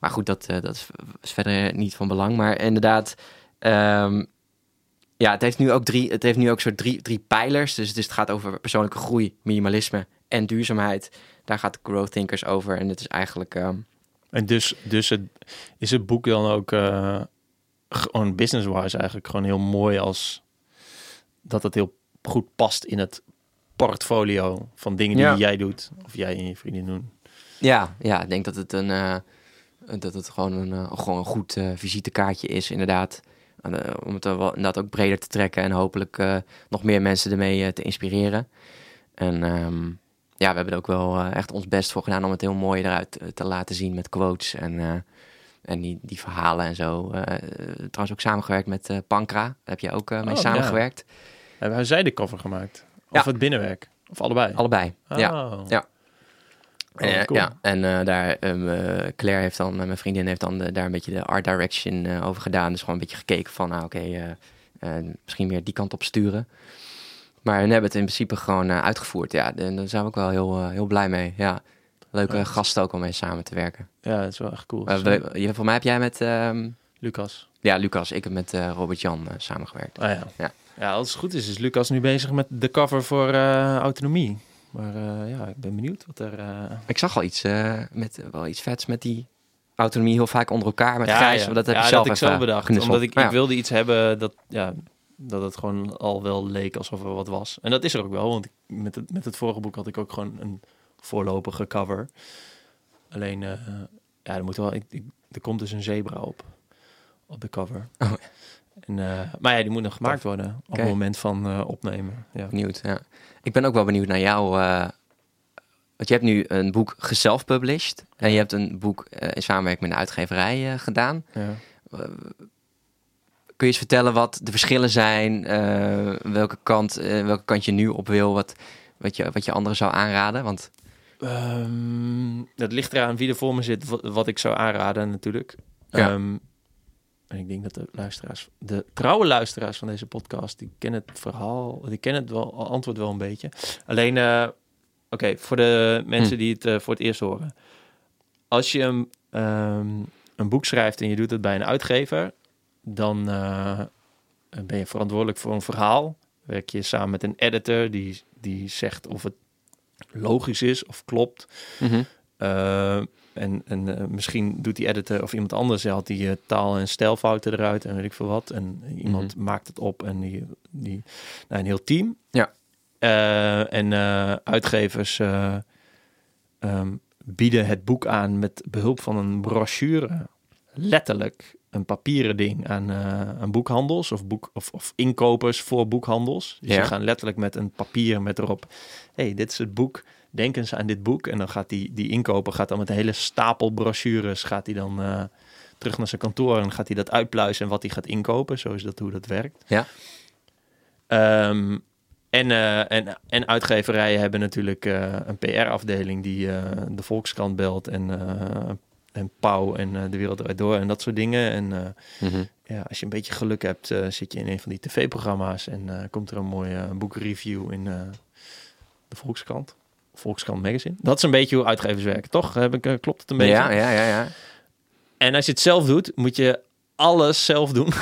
Maar goed, dat, eh, dat is, is verder niet van belang. Maar inderdaad, ehm, ja, het heeft nu ook drie, het heeft nu ook soort drie, drie pijlers. Dus het, is, het gaat over persoonlijke groei, minimalisme en duurzaamheid. Daar gaat Growth Thinkers over. En het is eigenlijk, ehm, En dus, dus het, is het boek dan ook eh, gewoon business-wise eigenlijk gewoon heel mooi als dat het heel goed past in het portfolio van dingen die Ja. jij doet of jij en je vriendin doen. ja, ja, ik denk dat het een, eh, dat het gewoon een, eh, gewoon een goed eh, visitekaartje is, inderdaad. Om het dan wel inderdaad ook breder te trekken en hopelijk eh, nog meer mensen ermee te inspireren. En ehm, ja, we hebben er ook wel eh, echt ons best voor gedaan om het heel mooi eruit te laten zien met quotes en, eh, en die, die verhalen en zo. Eh, trouwens ook samengewerkt met eh, Pankra. Daar heb je ook eh, mee Oh, samengewerkt. Hebben zij de cover gemaakt? Of Ja. het binnenwerk? Of allebei? Allebei. Ja. Oh. Ja. Oh, Eh, cool. ja, en eh, daar, ehm, eh, Claire heeft dan, mijn vriendin heeft dan de- daar een beetje de art direction over gedaan. Dus gewoon een beetje gekeken van, nou oké, misschien meer die kant op sturen. Maar we hebben het in principe gewoon uitgevoerd. Ja, en daar zijn we ook wel heel, heel blij mee. Ja, leuke Ja. gasten ook om mee samen te werken. Ja, dat is wel echt cool. Je, voor mij heb jij met, ehm, Lucas. ja, Lucas, ik heb met Robert-Jan samengewerkt. Ah, ja. Ja. Ja, als het goed is, is Lucas nu bezig met de cover voor eh, autonomie. Maar eh, ja, ik ben benieuwd wat er... eh, Ik zag al iets, met, wel iets vets met die autonomie heel vaak onder elkaar met ja, grijs. ja. maar Dat heb ja, zelf dat ik even zo bedacht. Omdat ik, ik wilde iets hebben dat, ja, dat het gewoon al wel leek alsof er wat was. En dat is er ook wel, want ik, met, het, met het vorige boek had ik ook gewoon een voorlopige cover. Alleen, ja, er, moet wel, ik, ik- er komt dus een zebra op, op de cover. Oh. En, eh, maar ja, die moet nog gemaakt worden op het moment van eh, opnemen. Ja. Benieuwd, ja. Ik ben ook wel benieuwd naar jou. eh, want je hebt nu een boek geself-published. En je hebt een boek in samenwerking met een uitgeverij gedaan. Ja. Kun je eens vertellen wat de verschillen zijn? welke, kant, welke kant je nu op wil? Wat, wat, je, wat je anderen zou aanraden? Want Ehm, het ligt eraan wie er voor me zit, wat, wat ik zou aanraden natuurlijk. Ja. Ehm, en ik denk dat de luisteraars, de trouwe luisteraars van deze podcast, die kennen het verhaal, die kennen het wel, antwoord wel een beetje. Alleen, eh, oké, voor de mensen Hm. die het eh, voor het eerst horen. Als je een, ehm, een boek schrijft en je doet het bij een uitgever, dan eh, ben je verantwoordelijk voor een verhaal. Werk je samen met een editor die, die zegt of het logisch is of klopt. Eh, en en eh, misschien doet die editor of iemand anders haalt die eh, taal- en stijlfouten eruit en weet ik veel wat. En iemand maakt het op en die, die nou, een heel team. Ja. Eh, en uitgevers eh, ehm, bieden het boek aan met behulp van een brochure. Letterlijk een papieren ding aan, aan boekhandels of, boek, of, of inkopers voor boekhandels. Dus Ja. gaan letterlijk met een papier met erop, hey, dit is het boek, denk eens aan dit boek. En dan gaat die, die inkoper gaat dan met een hele stapel brochures, gaat hij dan eh, terug naar zijn kantoor en gaat hij dat uitpluizen en wat hij gaat inkopen. Zo is dat hoe dat werkt. Ja. Ehm, en, eh, en, en uitgeverijen hebben natuurlijk eh, een PR-afdeling die de Volkskrant belt en, en Pauw en de Wereld Draait Door en dat soort dingen. En Mhm. ja, als je een beetje geluk hebt, zit je in een van die tv-programma's en komt er een mooie boekreview in de Volkskrant. Volkskrant Magazine. Dat is een beetje hoe uitgevers werken, toch? Heb ik, eh, klopt het een beetje? Ja, ja, ja, ja. En als je het zelf doet, moet je alles zelf doen.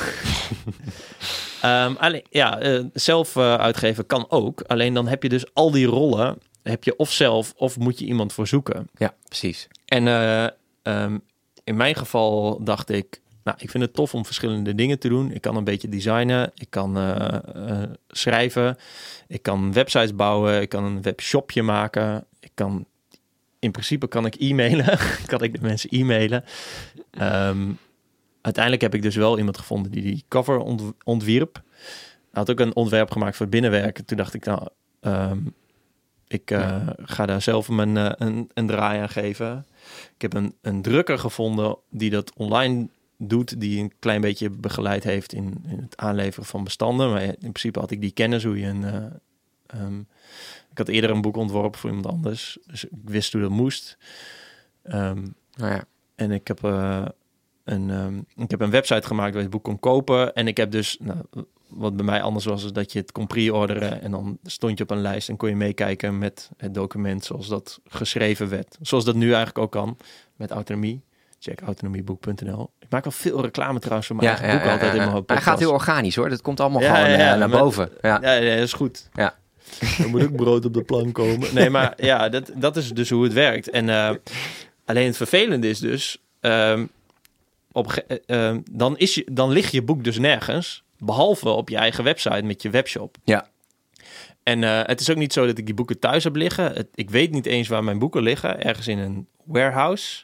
Ehm, alleen, ja, eh, zelf eh, uitgeven kan ook. Alleen dan heb je dus al die rollen, heb je of zelf of moet je iemand voor zoeken. Ja, precies. En eh, ehm, in mijn geval dacht ik, nou, ik vind het tof om verschillende dingen te doen. Ik kan een beetje designen, ik kan eh, eh, schrijven, ik kan websites bouwen, ik kan een webshopje maken, ik kan in principe kan ik e-mailen, kan ik de mensen e-mailen. Ehm, uiteindelijk heb ik dus wel iemand gevonden die die cover ont ontwierp. Had ook een ontwerp gemaakt voor binnenwerken. Toen dacht ik, nou, ehm, ik eh, ga daar zelf mijn, een, een draai aan geven. Ik heb een, een drukker gevonden die dat online doet, die een klein beetje begeleid heeft in, in het aanleveren van bestanden. Maar in principe had ik die kennis hoe je een. eh, ehm, ik had eerder een boek ontworpen voor iemand anders, dus ik wist hoe dat moest. Ehm, Nou ja. en ik heb, eh, een, ehm, ik heb een website gemaakt waar je het boek kon kopen. En ik heb dus, nou, wat bij mij anders was, is dat je het kon pre-orderen. En dan stond je op een lijst en kon je meekijken met het document zoals dat geschreven werd. Zoals dat nu eigenlijk ook kan met autonomie. Check autonomieboek.nl. Ik maak al veel reclame trouwens voor mijn Ja, eigen ja, boek ja, altijd ja, in mijn Maar hij gaat podcast. heel organisch hoor. Dat komt allemaal Ja, gewoon ja, ja, eh, naar boven. Ja. Ja, ja, dat is goed. Ja. Er moet ook brood op de plank komen. Nee, maar ja, dat, dat is dus hoe het werkt. En eh, alleen het vervelende is dus... ehm, op, eh, ehm, dan, is je, dan ligt je boek dus nergens. Behalve op je eigen website met je webshop. Ja. En eh, het is ook niet zo dat ik die boeken thuis heb liggen. Het, ik weet niet eens waar mijn boeken liggen. Ergens in een warehouse.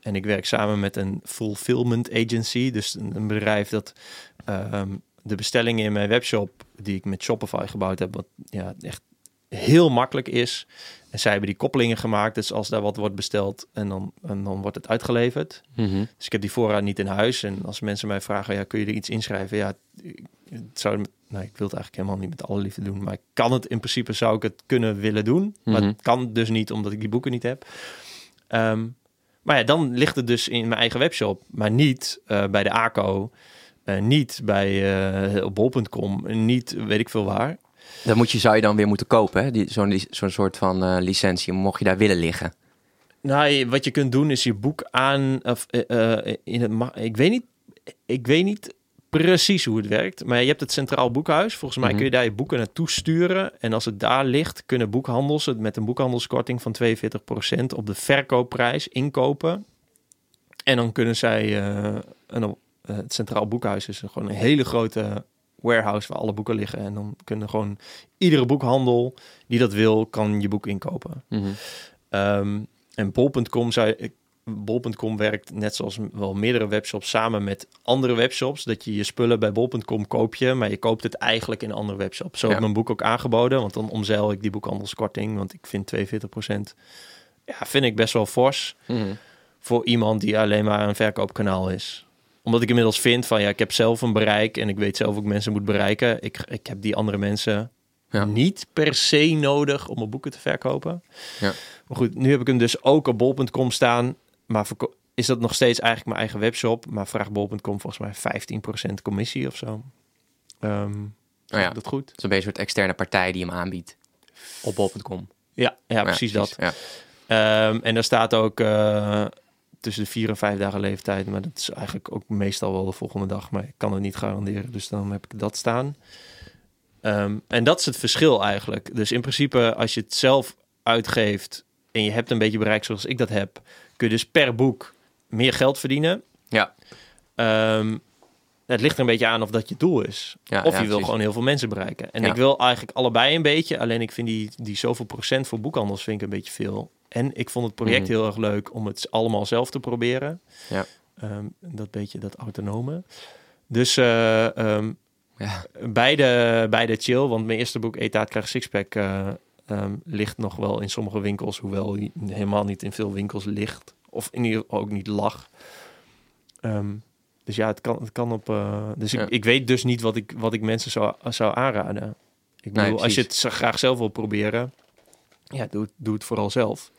En ik werk samen met een fulfillment agency. Dus een, een bedrijf dat ehm, de bestellingen in mijn webshop... die ik met Shopify gebouwd heb... wat ja, echt heel makkelijk is. En zij hebben die koppelingen gemaakt. Dus als daar wat wordt besteld en dan, en dan wordt het uitgeleverd. Mhm. Dus ik heb die voorraad niet in huis. En als mensen mij vragen, ja, kun je er iets inschrijven? Ja, het zou, nou, ik wil het eigenlijk helemaal niet met alle liefde doen. Maar ik kan het in principe, zou ik het kunnen willen doen. Maar Mhm. het kan dus niet, omdat ik die boeken niet heb. Ehm, maar ja, dan ligt het dus in mijn eigen webshop. Maar niet eh, bij de ACO. eh, niet bij eh, op bol.com. Niet weet ik veel waar. Dat moet je, zou je dan weer moeten kopen, hè? Die- Zo'n soort van licentie, mocht je daar willen liggen. Nou, wat je kunt doen is je boek aan. Of, in het, ik, weet niet, ik weet niet precies hoe het werkt. Maar je hebt het Centraal Boekhuis. Volgens mij Mhm. kun je daar je boeken naartoe sturen. En als het daar ligt, kunnen boekhandels het met een boekhandelskorting van 42% op de verkoopprijs inkopen. En dan kunnen zij. eh, een, eh, het Centraal Boekhuis is gewoon een hele grote warehouse waar alle boeken liggen. En dan kunnen gewoon iedere boekhandel die dat wil, kan je boek inkopen. Mhm. Ehm, en bol.com zou bol.com werkt net zoals wel meerdere webshops samen met andere webshops. Dat je je spullen bij bol.com koop je, maar je koopt het eigenlijk in een andere webshop. Zo heb ik Ja. mijn boek ook aangeboden, want dan omzeil ik die boekhandelskorting. Want ik vind 42% ja, vind ik best wel fors Mhm. voor iemand die alleen maar een verkoopkanaal is. Omdat ik inmiddels vind van ja, ik heb zelf een bereik en ik weet zelf ook mensen moet bereiken. Ik, ik heb die andere mensen Ja. niet per se nodig om mijn boeken te verkopen. Ja. Maar goed, nu heb ik hem dus ook op bol.com staan. Maar is dat nog steeds eigenlijk mijn eigen webshop? Maar vraagt bol.com volgens mij 15% commissie of zo. Ehm Nou ja, dat goed? het is een beetje een soort externe partij die hem aanbiedt. Op bol.com. Ja, ja, precies dat. Ja. Ehm, en daar staat ook eh, tussen de vier en vijf dagen leeftijd. Maar dat is eigenlijk ook meestal wel de volgende dag. Maar ik kan het niet garanderen. Dus dan heb ik dat staan. Ehm, en dat is het verschil eigenlijk. Dus in principe, als je het zelf uitgeeft en je hebt een beetje bereik zoals ik dat heb, kun je dus per boek meer geld verdienen. Ja. Ehm, het ligt er een beetje aan of dat je doel is. Ja, of ja, je wil precies. gewoon heel veel mensen bereiken. En Ja. ik wil eigenlijk allebei een beetje. Alleen ik vind die, die zoveel procent voor boekhandels vind ik een beetje veel. En ik vond het project Mhm. heel erg leuk om het allemaal zelf te proberen. Ja. Ehm, dat beetje dat autonome. Dus eh, ehm, Ja. beide, beide chill. Want mijn eerste boek, Etaat krijgt Sixpack, eh, ehm, ligt nog wel in sommige winkels. Hoewel hij helemaal niet in veel winkels ligt. Of in ieder geval ook niet lag. Ehm, dus ja, het kan, het kan op... eh, dus Ja. ik, ik weet dus niet wat ik, wat ik mensen zou, zou aanraden. Ik Nee, bedoel, als je het graag zelf wil proberen... Ja, doe, doe het vooral zelf.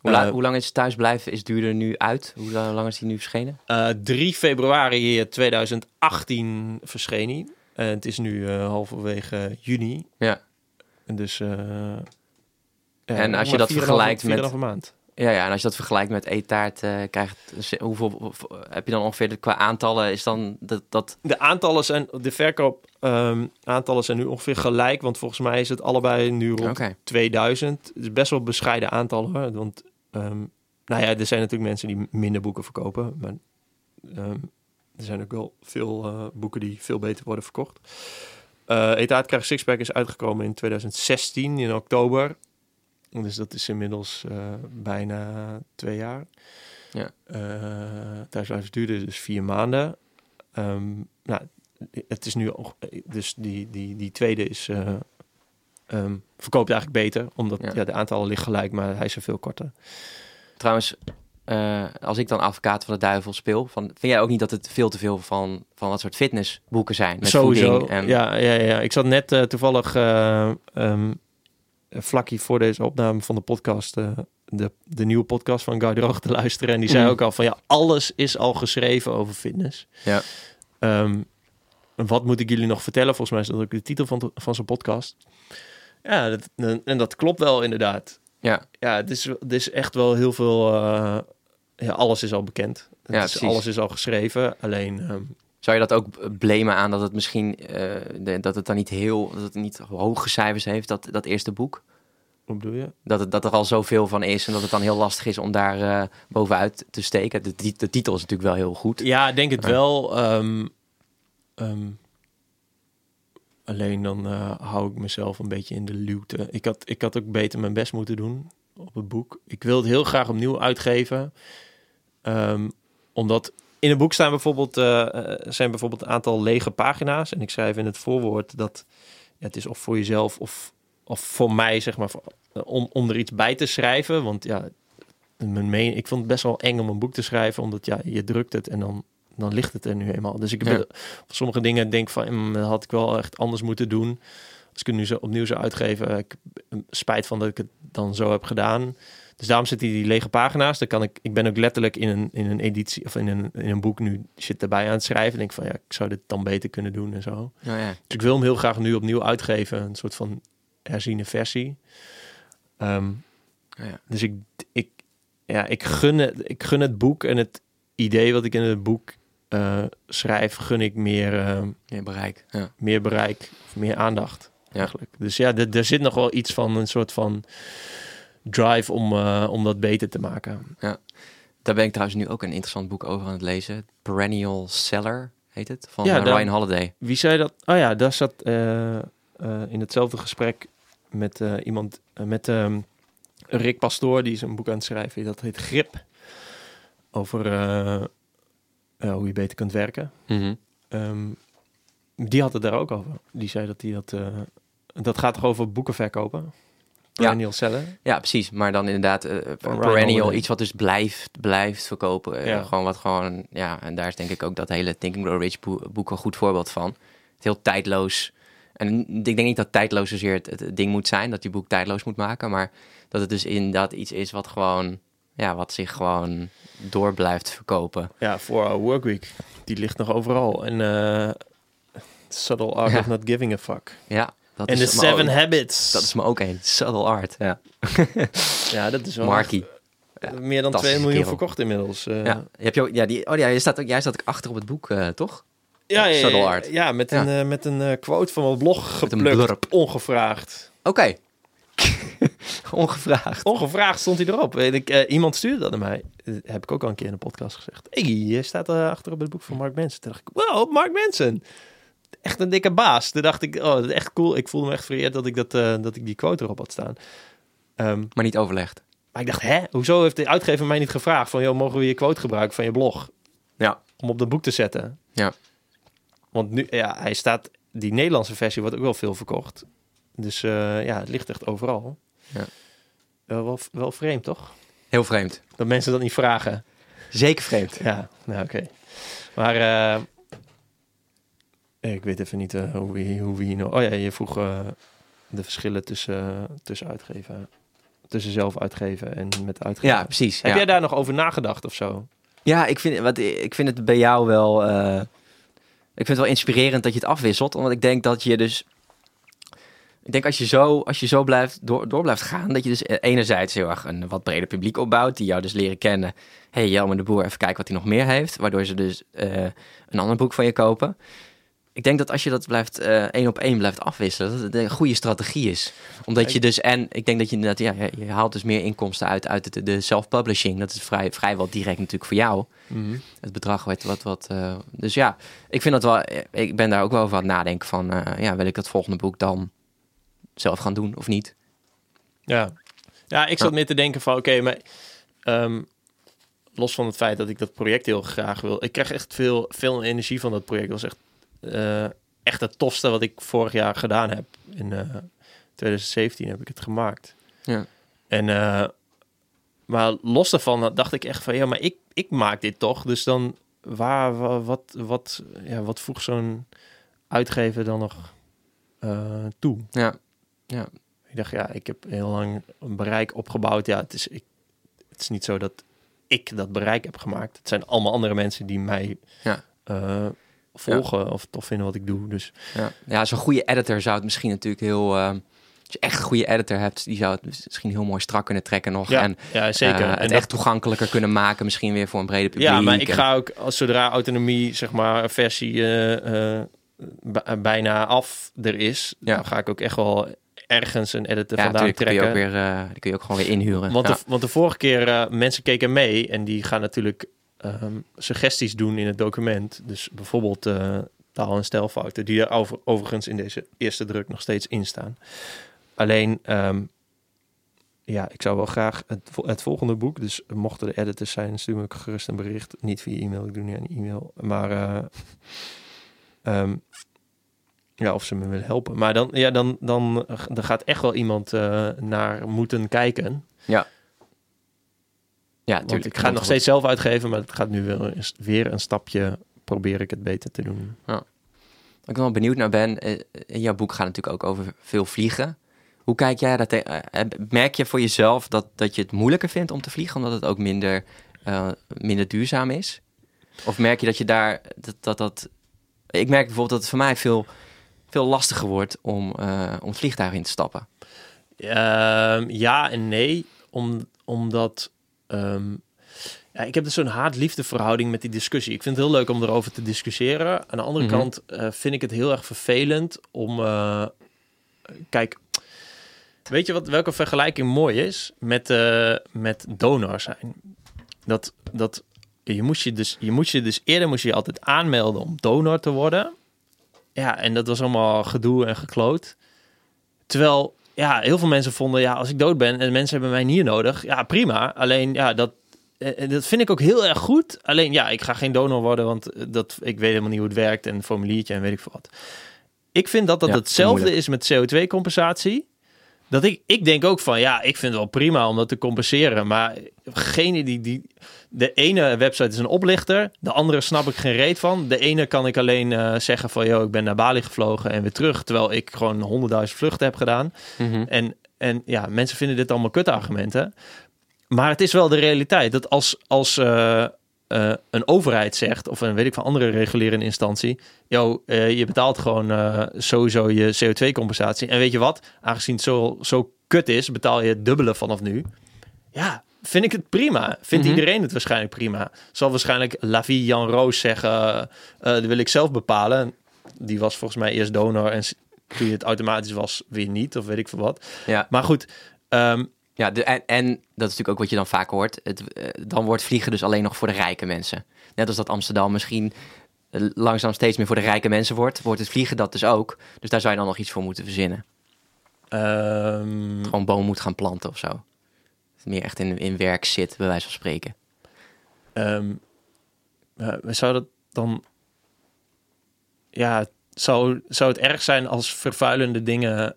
Hoe, la- Eh, hoe lang is thuisblijven? Is duurder nu uit? Hoe la- lang is die nu verschenen? Eh, 3 februari 2018 verscheen hij. En het is nu halverwege juni. Ja. En dus... eh, ja, En als je dat 4,5 vergelijkt met- 4,5 maand. Ja, ja, en als je dat vergelijkt met e-taart, eh, krijgt, hoeveel of- heb je dan ongeveer qua aantallen? Is dan dat, dat De aantallen zijn... De verkoop ehm, aantallen zijn nu ongeveer gelijk. Want volgens mij is het allebei nu rond Oké. 2000. Het is best wel bescheiden aantallen. Hoor. Want ehm, nou ja, er zijn natuurlijk mensen die minder boeken verkopen. Maar ehm, er zijn ook wel veel eh, boeken die veel beter worden verkocht. Eh Etaat krijgt Sixpack is uitgekomen in 2016 in oktober. Dus dat is inmiddels eh, bijna twee jaar. Ja. Eh Thuisblijven duurde dus vier maanden. Ehm, nou, het is nu ook, dus die, die, die tweede is ehm, verkoopt eigenlijk beter, omdat Ja. ja. de aantallen liggen gelijk, maar hij is er veel korter. Trouwens, eh, als ik dan advocaat van de duivel speel, van, vind jij ook niet dat het veel te veel van, van dat soort fitnessboeken zijn? Met Sowieso. en, Ja, ja, ja. Ik zat net eh, toevallig eh ehm, vlakje voor deze opname van de podcast, de, de nieuwe podcast van Guy Droog te luisteren. En die zei Mhm. ook al van ja, alles is al geschreven over fitness. Ja. Ehm, wat moet ik jullie nog vertellen? Volgens mij is dat ook de titel van, de- van zijn podcast. Ja, dat, en dat klopt wel inderdaad. Ja. Ja, het is, het is echt wel heel veel... ja, alles is al bekend. Ja, is, alles is al geschreven. Alleen, ehm, Zou je dat ook blamen aan dat het misschien, eh, de- dat het dan niet heel, dat het niet hoge cijfers heeft, dat, dat eerste boek? hoe bedoel je? Dat, het, dat er al zoveel van is en dat het dan heel lastig is om daar eh, bovenuit te steken. De, tit- de titel is natuurlijk wel heel goed. Ja, ik denk het wel. ehm, ehm, alleen dan eh, hou ik mezelf een beetje in de luwte. Ik had, ik had ook beter mijn best moeten doen op het boek. Ik wil het heel graag opnieuw uitgeven. Ehm, omdat in het boek staan bijvoorbeeld, eh, eh, zijn bijvoorbeeld een aantal lege pagina's. En ik schrijf in het voorwoord dat ja, het is of voor jezelf of, of voor mij, zeg maar, om, om er iets bij te schrijven. Want ja, mijn meen, ik vond het best wel eng om een boek te schrijven, omdat ja, je drukt het en dan, dan ligt het er nu eenmaal. Dus ik heb Ja. sommige dingen denk van, mm, dat had ik wel echt anders moeten doen. Als ik het nu zo opnieuw zou uitgeven, ik heb spijt van dat ik het dan zo heb gedaan. Dus daarom zitten die lege pagina's. Dan kan ik, ik ben ook letterlijk in een, in een editie of in een, in een boek nu shit erbij aan het schrijven. En denk van ja, ik zou dit dan beter kunnen doen en zo. Nou ja. Dus ik wil hem heel graag nu opnieuw uitgeven. Een soort van herziene versie. Ehm, Ja. Dus ik, ik, ja, ik, gun het, ik gun het boek en het idee wat ik in het boek eh, schrijf, gun ik meer, eh, Meer bereik. Ja. meer bereik of meer aandacht. Ja. Eigenlijk. Dus ja, er zit nog wel iets van een soort van drive om, eh, om dat beter te maken. Daar ben ik trouwens nu ook een interessant boek over aan het lezen. Perennial Seller heet het, van Ja, eh, Ryan Holiday. Wie zei dat? Oh ja, daar zat eh, in hetzelfde gesprek met iemand, met ehm, Rick Pastoor, die is een boek aan het schrijven. Dat heet Grip. Over hoe je beter kunt werken. Ehm, die had het daar ook over. Die zei dat hij dat... dat gaat toch over boeken verkopen? Perennial seller? Ja, precies. Maar dan inderdaad Ryan perennial, iets wat dus blijft, blijft verkopen. Eh, Ja. Gewoon wat gewoon, ja, en daar is denk ik ook dat hele Think and Grow Rich boek, boek een goed voorbeeld van. Het heel tijdloos. En ik denk niet dat tijdloos zozeer het, het ding moet zijn, dat je boek tijdloos moet maken, maar dat het dus inderdaad iets is wat gewoon, ja, wat zich gewoon door blijft verkopen. Ja, voor our workweek. Die ligt nog overal. En eh Subtle Art Ja. of Not Giving a Fuck. Ja, dat En de Seven ook- Habits. Dat is me ook een subtle art. Ja. ja, dat is wel Marky. eh, meer dan 2 fantastische miljoen kerel. verkocht inmiddels. eh. Ja, je hebt je ook, ja, die, oh ja, jij staat ook, jij staat ook achter op het boek, eh, toch? Ja, ja, ja, ja, art. Ja, met een, eh, met een eh, quote van mijn blog geplukt, ongevraagd. Oké. Ongevraagd. Ongevraagd stond hij erop. Weet ik, eh, iemand stuurde dat naar mij. Dat heb ik ook al een keer in een podcast gezegd. hey, je staat er achter op het boek van Mark Manson. Toen dacht ik, wow, Mark Manson. Echt een dikke baas. Toen dacht ik, oh, dat is echt cool. Ik voelde me echt vereerd dat ik, dat, eh, dat ik die quote erop had staan. Ehm, Maar niet overlegd. maar ik dacht, hè? Hoezo heeft de uitgever mij niet gevraagd van, joh, mogen we je quote gebruiken van je blog? Ja. om op dat boek te zetten. Ja. Want nu, ja, hij staat, die Nederlandse versie wordt ook wel veel verkocht. Dus eh, ja, het ligt echt overal. Ja. Wel, wel vreemd, toch? Heel vreemd. Dat mensen dat niet vragen. Zeker vreemd. Ja, nou oké. Maar eh, ik weet even niet eh, hoe, we, hoe we hier nog... Oh ja, je vroeg eh, de verschillen tussen, tussen uitgeven... Tussen zelf uitgeven en met uitgeven. Ja, precies. Heb ja. jij daar nog over nagedacht of zo? Ja, ik vind, wat, ik vind het bij jou wel. eh, ik vind het wel inspirerend dat je het afwisselt. Omdat ik denk dat je dus. Ik denk als je zo, als je zo blijft, door, door blijft gaan, dat je dus enerzijds heel erg een wat breder publiek opbouwt, die jou dus leren kennen. Hey, Jelmer de Boer, even kijken wat hij nog meer heeft. Waardoor ze dus eh, een ander boek van je kopen. Ik denk dat als je dat blijft eh, één op één blijft afwisselen, dat het een goede strategie is. Omdat je dus, en ik denk dat je inderdaad, ja, je haalt dus meer inkomsten uit, uit de, de self-publishing. Dat is vrij, vrijwel direct natuurlijk voor jou het bedrag werd wat, wat eh, dus ja, ik vind dat wel, ik ben daar ook wel over aan het nadenken van, eh, ja, wil ik dat volgende boek dan zelf gaan doen of niet? Ja, ja ik zat Ja. meer te denken van, oké, maar ehm, los van het feit dat ik dat project heel graag wil, ik krijg echt veel, veel energie van dat project. Dat was echt, eh, echt het tofste wat ik vorig jaar gedaan heb. In eh, 2017 heb ik het gemaakt. Ja. En, eh, maar los daarvan dacht ik echt van, ja, maar ik, ik maak dit toch, dus dan waar, wa- wat, wat, ja, wat voegt zo'n uitgever dan nog eh, toe? Ja, Ik dacht, ja, ik heb heel lang een bereik opgebouwd. Ja, het is, ik, het is niet zo dat ik dat bereik heb gemaakt. Het zijn allemaal andere mensen die mij Ja. eh, volgen of tof vinden wat ik doe. Dus ja. ja zo'n goede editor zou het misschien natuurlijk heel, eh, als je echt een goede editor hebt, die zou het misschien heel mooi strak kunnen trekken nog ja, en ja zeker. eh, en het dat- echt toegankelijker kunnen maken, misschien weer voor een brede publiek. ja, maar ik En- ga ook, als zodra autonomie, zeg maar, versie eh, bijna af er is, Ja. dan ga ik ook echt wel ergens een editor ja, vandaan natuurlijk kun je ook trekken. weer, die kun je ook gewoon weer inhuren. Want, ja. de, want de vorige keer, mensen keken mee en die gaan natuurlijk ehm, suggesties doen in het document. Dus bijvoorbeeld eh, taal- en stijlfouten, die er over, overigens in deze eerste druk nog steeds in staan. Alleen, ehm, ja, ik zou wel graag het, het volgende boek, dus mochten er editors zijn, stuur me gerust een bericht. Niet via e-mail, ik doe niet aan e-mail. Maar eh, ehm, ja, of ze me willen helpen. Maar dan, ja, dan, dan, dan gaat echt wel iemand eh, naar moeten kijken. ja, Tuurlijk. ik ga het nog steeds zelf uitgeven, maar het gaat nu weer een stapje. Probeer ik het beter te doen. Wat ik wel benieuwd naar ben, eh, in jouw boek gaat natuurlijk ook over veel vliegen. Hoe kijk jij dat? eh, eh, merk je voor jezelf dat, dat je het moeilijker vindt om te vliegen, omdat het ook minder, eh, minder duurzaam is? Of merk je dat je daar, dat, dat, dat... Ik merk bijvoorbeeld dat het voor mij veel, veel lastiger wordt om, eh om het vliegtuig in te stappen. Ehm, ja en nee, om, omdat ehm, ja, ik heb dus zo'n haat-liefde verhouding met die discussie. Ik vind het heel leuk om erover te discussiëren. Aan de andere Mhm. kant eh, vind ik het heel erg vervelend om. eh, kijk, weet je wat, welke vergelijking mooi is met, eh, met donor zijn? Dat, dat je moest je dus, je moest je dus eerder moest je je altijd aanmelden om donor te worden. Ja, en dat was allemaal gedoe en gekloot. Terwijl, ja, heel veel mensen vonden, ja, als ik dood ben en mensen hebben mij hier nodig, ja, prima. Alleen, ja, dat, eh, dat vind ik ook heel erg goed. Alleen, ja, ik ga geen donor worden, want eh, dat, ik weet helemaal niet hoe het werkt en een formuliertje en weet ik veel wat. Ik vind dat dat Ja, hetzelfde is met CO2-compensatie. Dat ik, ik denk ook van, ja, ik vind het wel prima om dat te compenseren. Maar degene die, die, de ene website is een oplichter, de andere snap ik geen reet van. De ene kan ik alleen eh, zeggen van, joh, ik ben naar Bali gevlogen en weer terug. Terwijl ik gewoon honderdduizend vluchten heb gedaan. En, en ja, mensen vinden dit allemaal kutargumenten. Maar het is wel de realiteit dat als, als eh, eh, een overheid zegt, of een weet ik van andere regulerende instantie, yo, eh, je betaalt gewoon sowieso je CO2-compensatie. En weet je wat? Aangezien het zo, zo kut is, betaal je het dubbele vanaf nu. Ja, vind ik het prima. Vindt Mhm. iedereen het waarschijnlijk prima. Zal waarschijnlijk Lavie Jan Roos zeggen, eh dat wil ik zelf bepalen. Die was volgens mij eerst donor en toen het automatisch was, weer niet, of weet ik veel wat. Ja, Maar goed, ehm, ja de, en, en dat is natuurlijk ook wat je dan vaak hoort. Het, eh, dan wordt vliegen dus alleen nog voor de rijke mensen. Net als dat Amsterdam misschien eh, langzaam steeds meer voor de rijke mensen wordt, wordt het vliegen dat dus ook. Dus daar zou je dan nog iets voor moeten verzinnen. ehm, Gewoon boom moet gaan planten of zo. Meer echt in, in werk zit, bij wijze van spreken. uh, zou dat dan... Ja, zou, zou het erg zijn als vervuilende dingen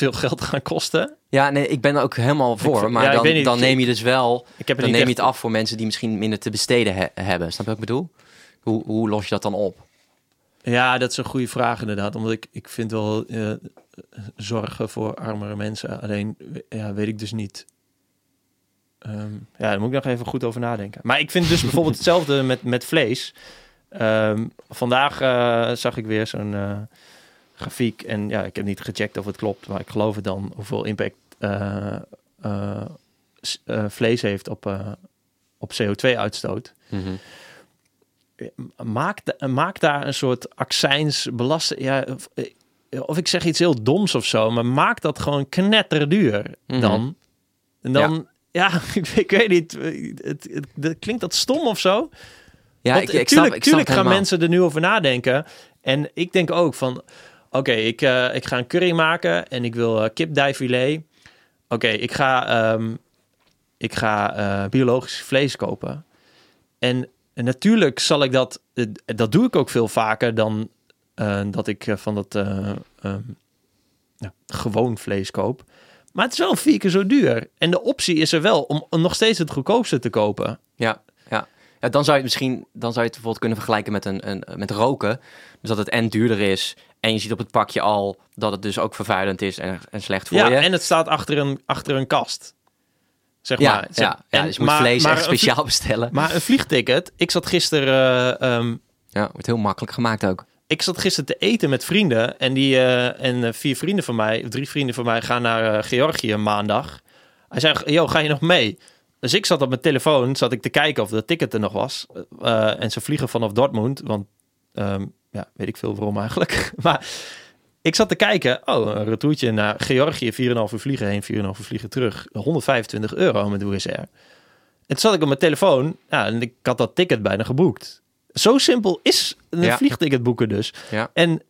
veel geld gaan kosten? Ja, nee, ik ben er ook helemaal voor. maar dan, niet, dan neem je dus wel... Ik heb dan neem je het af voor mensen die misschien minder te besteden hebben. Snap je wat ik bedoel? Hoe, hoe los je dat dan op? Ja, dat is een goede vraag inderdaad. Omdat ik, ik vind wel uh, zorgen voor armere mensen. Alleen ja, weet ik dus niet. Um, ja, daar moet ik nog even goed over nadenken. Maar ik vind dus bijvoorbeeld hetzelfde met, met vlees. Um, vandaag uh, zag ik weer zo'n uh, grafiek. En ja, ik heb niet gecheckt of het klopt. Maar ik geloof het dan hoeveel impact vlees heeft op, op CO2-uitstoot. Mm -hmm maak, maak daar een soort accijnsbelasting. Ja, of, eh, of, ik zeg iets heel doms of zo, maar maak dat gewoon knetterduur mm dan. En dan, ja, ik, weet niet, het, het, klinkt dat stom of zo. Ja, ik, ik, tuurlijk, snap, tuurlijk gaan mensen er nu over nadenken. En ik denk ook van, oké, ik, uh, ik ga een curry maken en ik wil uh, kipdijfilet. Oké, ik ga, um, ik ga uh, biologisch vlees kopen. En en natuurlijk zal ik dat, eh, dat doe ik ook veel vaker dan uh, dat ik uh, van dat uh, ja, gewoon vlees koop. Maar het is wel vier keer zo duur. En de optie is er wel om, om nog steeds het goedkoopste te kopen. Ja, ja. ja, dan zou je het misschien dan zou je het bijvoorbeeld kunnen vergelijken met, een, een, met roken. Dus dat het en duurder is. En je ziet op het pakje al dat het dus ook vervuilend is en, en slecht voor ja, je. En het staat achter een, achter een kast. Zeg ja, maar. Ja, ja, dus je moet vlees echt speciaal bestellen. Maar een vliegticket. Ik zat gisteren... Uh, um, ja, wordt heel makkelijk gemaakt ook. Ik zat gisteren te eten met vrienden. En, die, uh, en uh, vier vrienden van mij, drie vrienden van mij, gaan naar uh, Georgië maandag. Hij zei, yo, ga je nog mee? Dus ik zat op mijn telefoon, zat ik te kijken of de ticket er nog was. en ze vliegen vanaf Dortmund, want um, ja, weet ik veel waarom eigenlijk. maar ik zat te kijken. Oh, een retourtje naar Georgië. 4,5 uur vliegen heen, 4,5 uur vliegen terug. 125 euro met Air. En toen zat ik op mijn telefoon. Ja, en ik had dat ticket bijna geboekt. Zo simpel is een ja. vliegticket boeken dus. Ja. En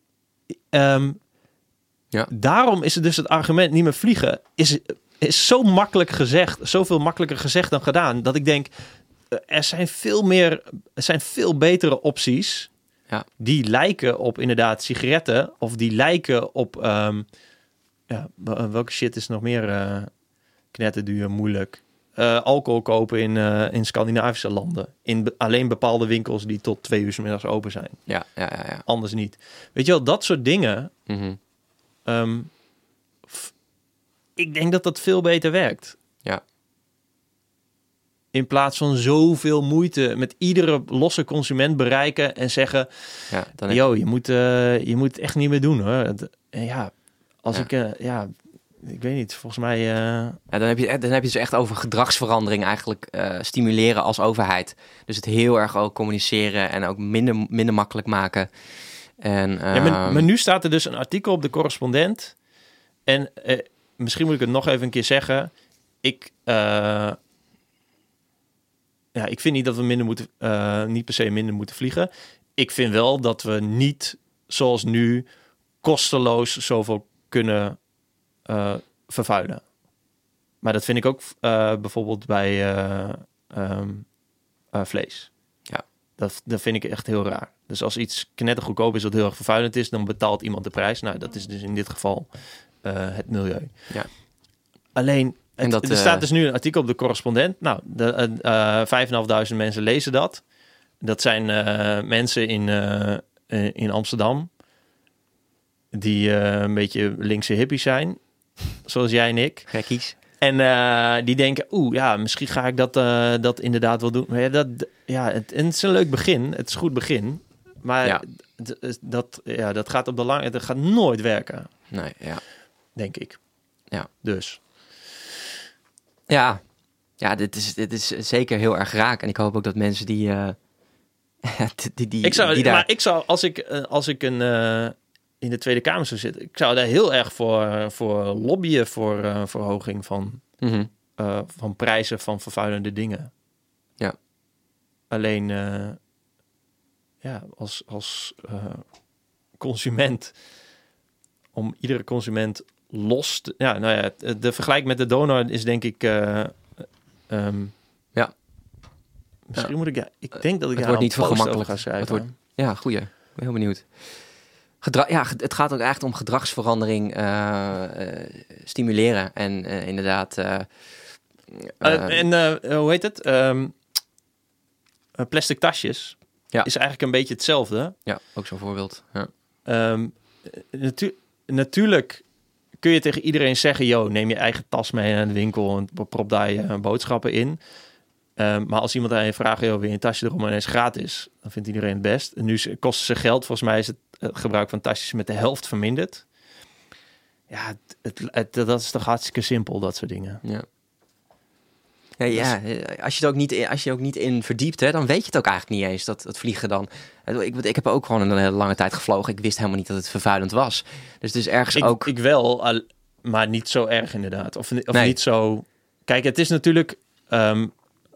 um, ja. daarom is het dus het argument niet meer vliegen. Is, is zo makkelijk gezegd. Zoveel makkelijker gezegd dan gedaan. Dat ik denk, er zijn veel meer, er zijn veel betere opties ja. Die lijken op inderdaad sigaretten. Of die lijken op... Um, ja, welke shit is nog meer uh, knetterduur, moeilijk? Uh, alcohol kopen in, uh, in Scandinavische landen. In be alleen bepaalde winkels die tot twee uur s middags open zijn. Ja, ja, ja, ja. Anders niet. Weet je wel, dat soort dingen. Mm -hmm. um, ik denk dat dat veel beter werkt. Ja. In plaats van zoveel moeite met iedere losse consument bereiken en zeggen: ja, dan Yo, je, moet, uh, je moet het echt niet meer doen hoor. Het, ja, als ja. ik, uh, ja, ik weet niet, volgens mij. Uh... Ja, dan, heb je, dan heb je dus echt over gedragsverandering eigenlijk stimuleren als overheid. Dus het heel erg ook communiceren en ook minder, minder makkelijk maken. En, ja, maar, maar, nu staat er dus een artikel op de correspondent. En misschien moet ik het nog even een keer zeggen. Ik ja, ik vind niet dat we minder moeten, uh, niet per se minder moeten vliegen. Ik vind wel dat we niet, zoals nu, kosteloos zoveel kunnen uh, vervuilen. Maar dat vind ik ook uh, bijvoorbeeld bij um, vlees. Ja. Dat, dat vind ik echt heel raar. Dus als iets knettergoedkoop is wat heel erg vervuilend is, dan betaalt iemand de prijs. Nou, dat is dus in dit geval het milieu. Ja. Alleen en dat, er staat dus nu een artikel op de correspondent. Nou, de, uh, 5.500 mensen lezen dat. Dat zijn mensen in, in Amsterdam. Die een beetje linkse hippies zijn. Zoals jij en ik. Gekkies. En die denken, oeh, ja, misschien ga ik dat, dat inderdaad wel doen. Maar ja, dat, ja het, het, is een leuk begin. Het is een goed begin. Maar ja. dat, ja, dat gaat op de lange... Dat gaat nooit werken. Nee, ja. Denk ik. Ja. Dus... Ja, ja dit, is, dit is zeker heel erg raak. En ik hoop ook dat mensen die. Uh, die, die, ik zou, die daar... Maar ik zou, als ik, uh, als ik een, uh, in de Tweede Kamer zou zitten, ik zou daar heel erg voor, voor lobbyen voor verhoging van, mm -hmm. van prijzen van vervuilende dingen. Ja. Alleen, ja, als, als consument, om iedere consument los. ja, nou ja, de vergelijk met de donor is denk ik. Uh, um, ja. Misschien moet ik... Ja, ik denk dat ik Het wordt niet vergemakkelijk. ga schrijven. Het wordt- Ja, goeie. Ik ben heel benieuwd. Gedra ja, het gaat ook echt om gedragsverandering eh, eh, stimuleren. En eh, inderdaad... eh, Eh, eh, en eh, hoe heet het? Ehm, eh, plastic tasjes Ja. is eigenlijk een beetje hetzelfde. ja, ook zo'n voorbeeld. Ja. Ehm, natu- natuurlijk kun je tegen iedereen zeggen... Yo, neem je eigen tas mee naar de winkel en prop daar je boodschappen in. Ehm, maar als iemand aan je vraagt, joh, je een tasje erom en is gratis? Dan vindt iedereen het best. En nu kosten ze geld. Volgens mij is het, gebruik van tasjes met de helft verminderd. Ja, het- dat is toch hartstikke simpel, dat soort dingen. Ja. Ja, ja, eh, als je het ook niet, in- als je er ook niet in verdiept, hè, dan weet je het ook eigenlijk niet eens, dat het vliegen dan. Ik, ik heb ook gewoon een hele lange tijd gevlogen. Ik wist helemaal niet dat het vervuilend was. Dus het is ergens Ik, ook... ik wel, maar niet zo erg inderdaad. Of, of Nee. niet zo... Kijk, het is natuurlijk... ehm,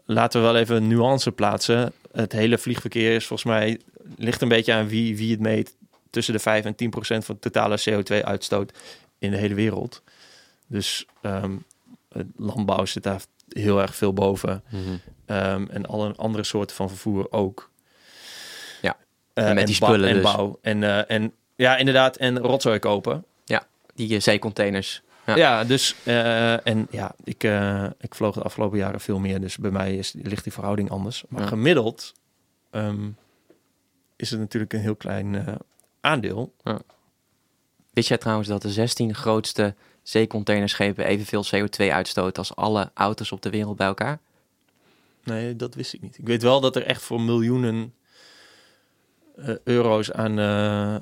laten we wel even een nuance plaatsen. Het hele vliegverkeer is volgens mij... ligt een beetje aan wie, wie het meet... tussen de 5 en 10 procent van de totale CO2-uitstoot in de hele wereld. Dus het landbouw zit daar heel erg veel boven. Mhm. Ehm, en alle andere soorten van vervoer ook. Ja, Eh, en met die spullen en dus. bouw. En, eh, en ja, inderdaad. En rotzooi kopen. Die eh, zeecontainers. Ja. Ja, dus en ja, ik, ik vloog de afgelopen jaren veel meer, dus bij mij is, ligt die verhouding anders. Maar Ja. gemiddeld ehm, is het natuurlijk een heel klein aandeel. Wist jij trouwens dat de 16 grootste zeecontainerschepen evenveel CO2 uitstoten als alle auto's op de wereld bij elkaar? Nee, dat wist ik niet. Ik weet wel dat er echt voor miljoenen eh, euro's aan eh,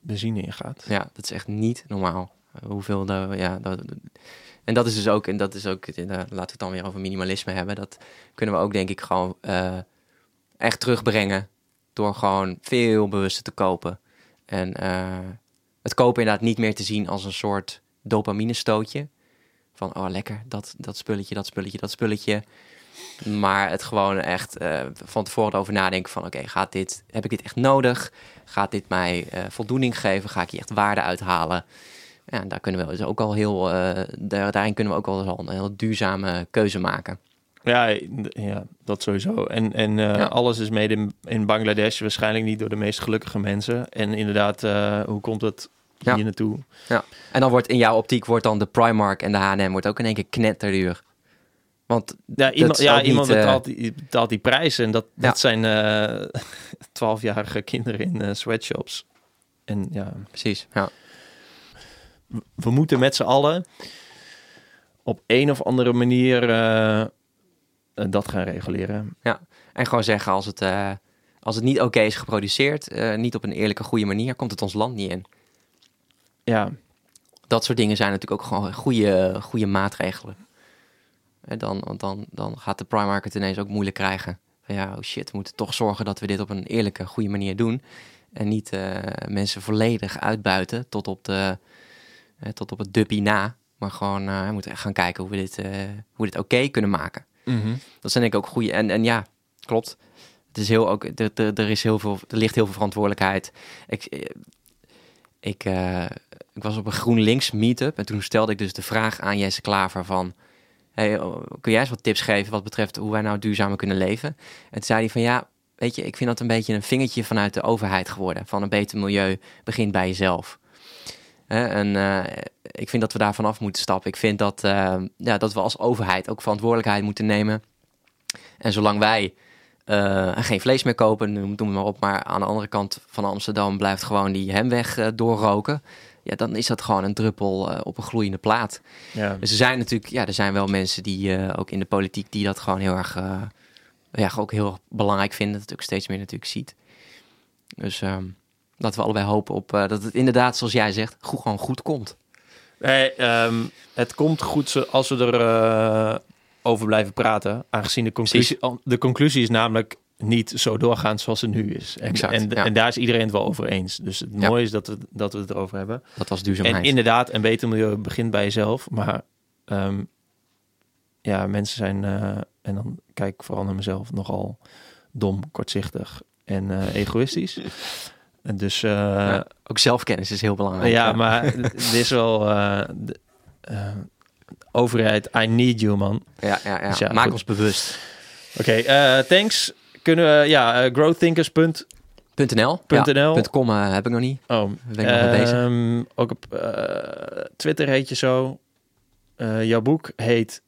benzine ingaat. Ja, dat is echt niet normaal. Hoeveel de, ja, dat, en dat is dus ook, en dat is ook, eh, laten we het dan weer over minimalisme hebben. Dat kunnen we ook denk ik gewoon echt terugbrengen door gewoon veel bewuster te kopen. En het kopen inderdaad niet meer te zien als een soort dopamine stootje. Van, oh lekker, dat, dat spulletje, dat spulletje, dat spulletje. Maar het gewoon echt eh, van tevoren over nadenken van... oké, gaat dit, heb ik dit echt nodig? Gaat dit mij eh, voldoening geven? Ga ik hier echt waarde uithalen? Ja, daar kunnen we dus ook al heel... daar, daarin kunnen we ook al een heel duurzame keuze maken. Ja, ja dat sowieso. En, en Ja. alles is mede in, in Bangladesh waarschijnlijk niet door de meest gelukkige mensen. En inderdaad, hoe komt het Ja. hier naartoe? En dan wordt in jouw optiek wordt dan de Primark en de H&M... wordt ook in één keer knetterduur. Want Ja, iemand, ja, iemand niet, eh, betaalt, die, betaalt die prijs. En dat, Ja. dat zijn twaalfjarige kinderen in eh, sweatshops. En ja, precies, ja. we moeten met z'n allen op een of andere manier eh, eh, dat gaan reguleren. En gewoon zeggen als het, eh, als het niet oké is geproduceerd... eh, niet op een eerlijke, goede manier... komt het ons land niet in. Ja, dat soort dingen zijn natuurlijk ook gewoon goede, goede maatregelen. En dan, dan, dan gaat de Primark het ineens ook moeilijk krijgen. Van ja, oh shit, we moeten toch zorgen dat we dit op een eerlijke, goede manier doen. En niet eh, mensen volledig uitbuiten tot op, de, eh, tot op het duppie na. Maar gewoon, eh, we moeten echt gaan kijken hoe we dit, hoe we dit oké kunnen maken. Dat zijn denk ik ook goede. En, en ja, klopt. Het is heel ook, er, er, er is heel veel, er ligt heel veel verantwoordelijkheid. Ik, ik, ik was op een GroenLinks meetup en toen stelde ik dus de vraag aan Jesse Klaver van... Oh, kun jij eens wat tips geven wat betreft hoe wij nou duurzamer kunnen leven? En toen zei hij van ja, weet je, ik vind dat een beetje een vingertje vanuit de overheid geworden. Van een beter milieu begint bij jezelf. En eh, ik vind dat we daar vanaf moeten stappen. Ik vind dat, eh, ja, dat we als overheid ook verantwoordelijkheid moeten nemen. En zolang wij eh, geen vlees meer kopen, noem het maar op, maar aan de andere kant van Amsterdam blijft gewoon die hemweg doorroken. Ja, dan is dat gewoon een druppel eh, op een gloeiende plaat. ja. Dus er zijn natuurlijk, ja, er zijn wel mensen die eh, ook in de politiek die dat gewoon heel erg, eh, ja, ook heel erg belangrijk vinden. Dat het ook steeds meer natuurlijk ziet. Dus ehm, laten we allebei hopen op dat het inderdaad, zoals jij zegt, goed, gewoon goed komt. Nee, ehm, het komt goed als we er over blijven praten. Aangezien de conclusie, de conclusie is namelijk niet zo doorgaan zoals het nu is. En, Exact, en, ja. en daar is iedereen het wel over eens. Dus het Ja. mooie is dat we, dat we het erover hebben. Dat was duurzaamheid. En inderdaad, een beter milieu begint bij jezelf. Maar ehm, ja, mensen zijn, eh, en dan kijk ik vooral naar mezelf, nogal dom, kortzichtig en eh, egoïstisch. En dus eh, Ja, ook zelfkennis is heel belangrijk. ja, maar het is wel... de, overheid, I need you, man. Ja, ja, ja. Dus Maak goed. ons bewust. Oké, thanks kunnen we, ja, eh, growthinkers.nl. .nl. .nl. Ja, .com eh, heb ik nog niet. Oh, Daar ben ik nog mee bezig. ehm, ook op eh, Twitter heet je zo. Eh, jouw boek heet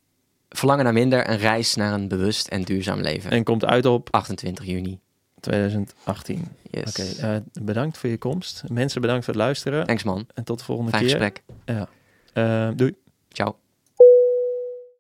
Verlangen naar minder, een reis naar een bewust en duurzaam leven. en komt uit op 28 juni. 2018. Yes. Oké, eh, bedankt voor je komst. Mensen, bedankt voor het luisteren. Thanks man. En tot de volgende Fijn keer. gesprek. Eh, doei. Ciao.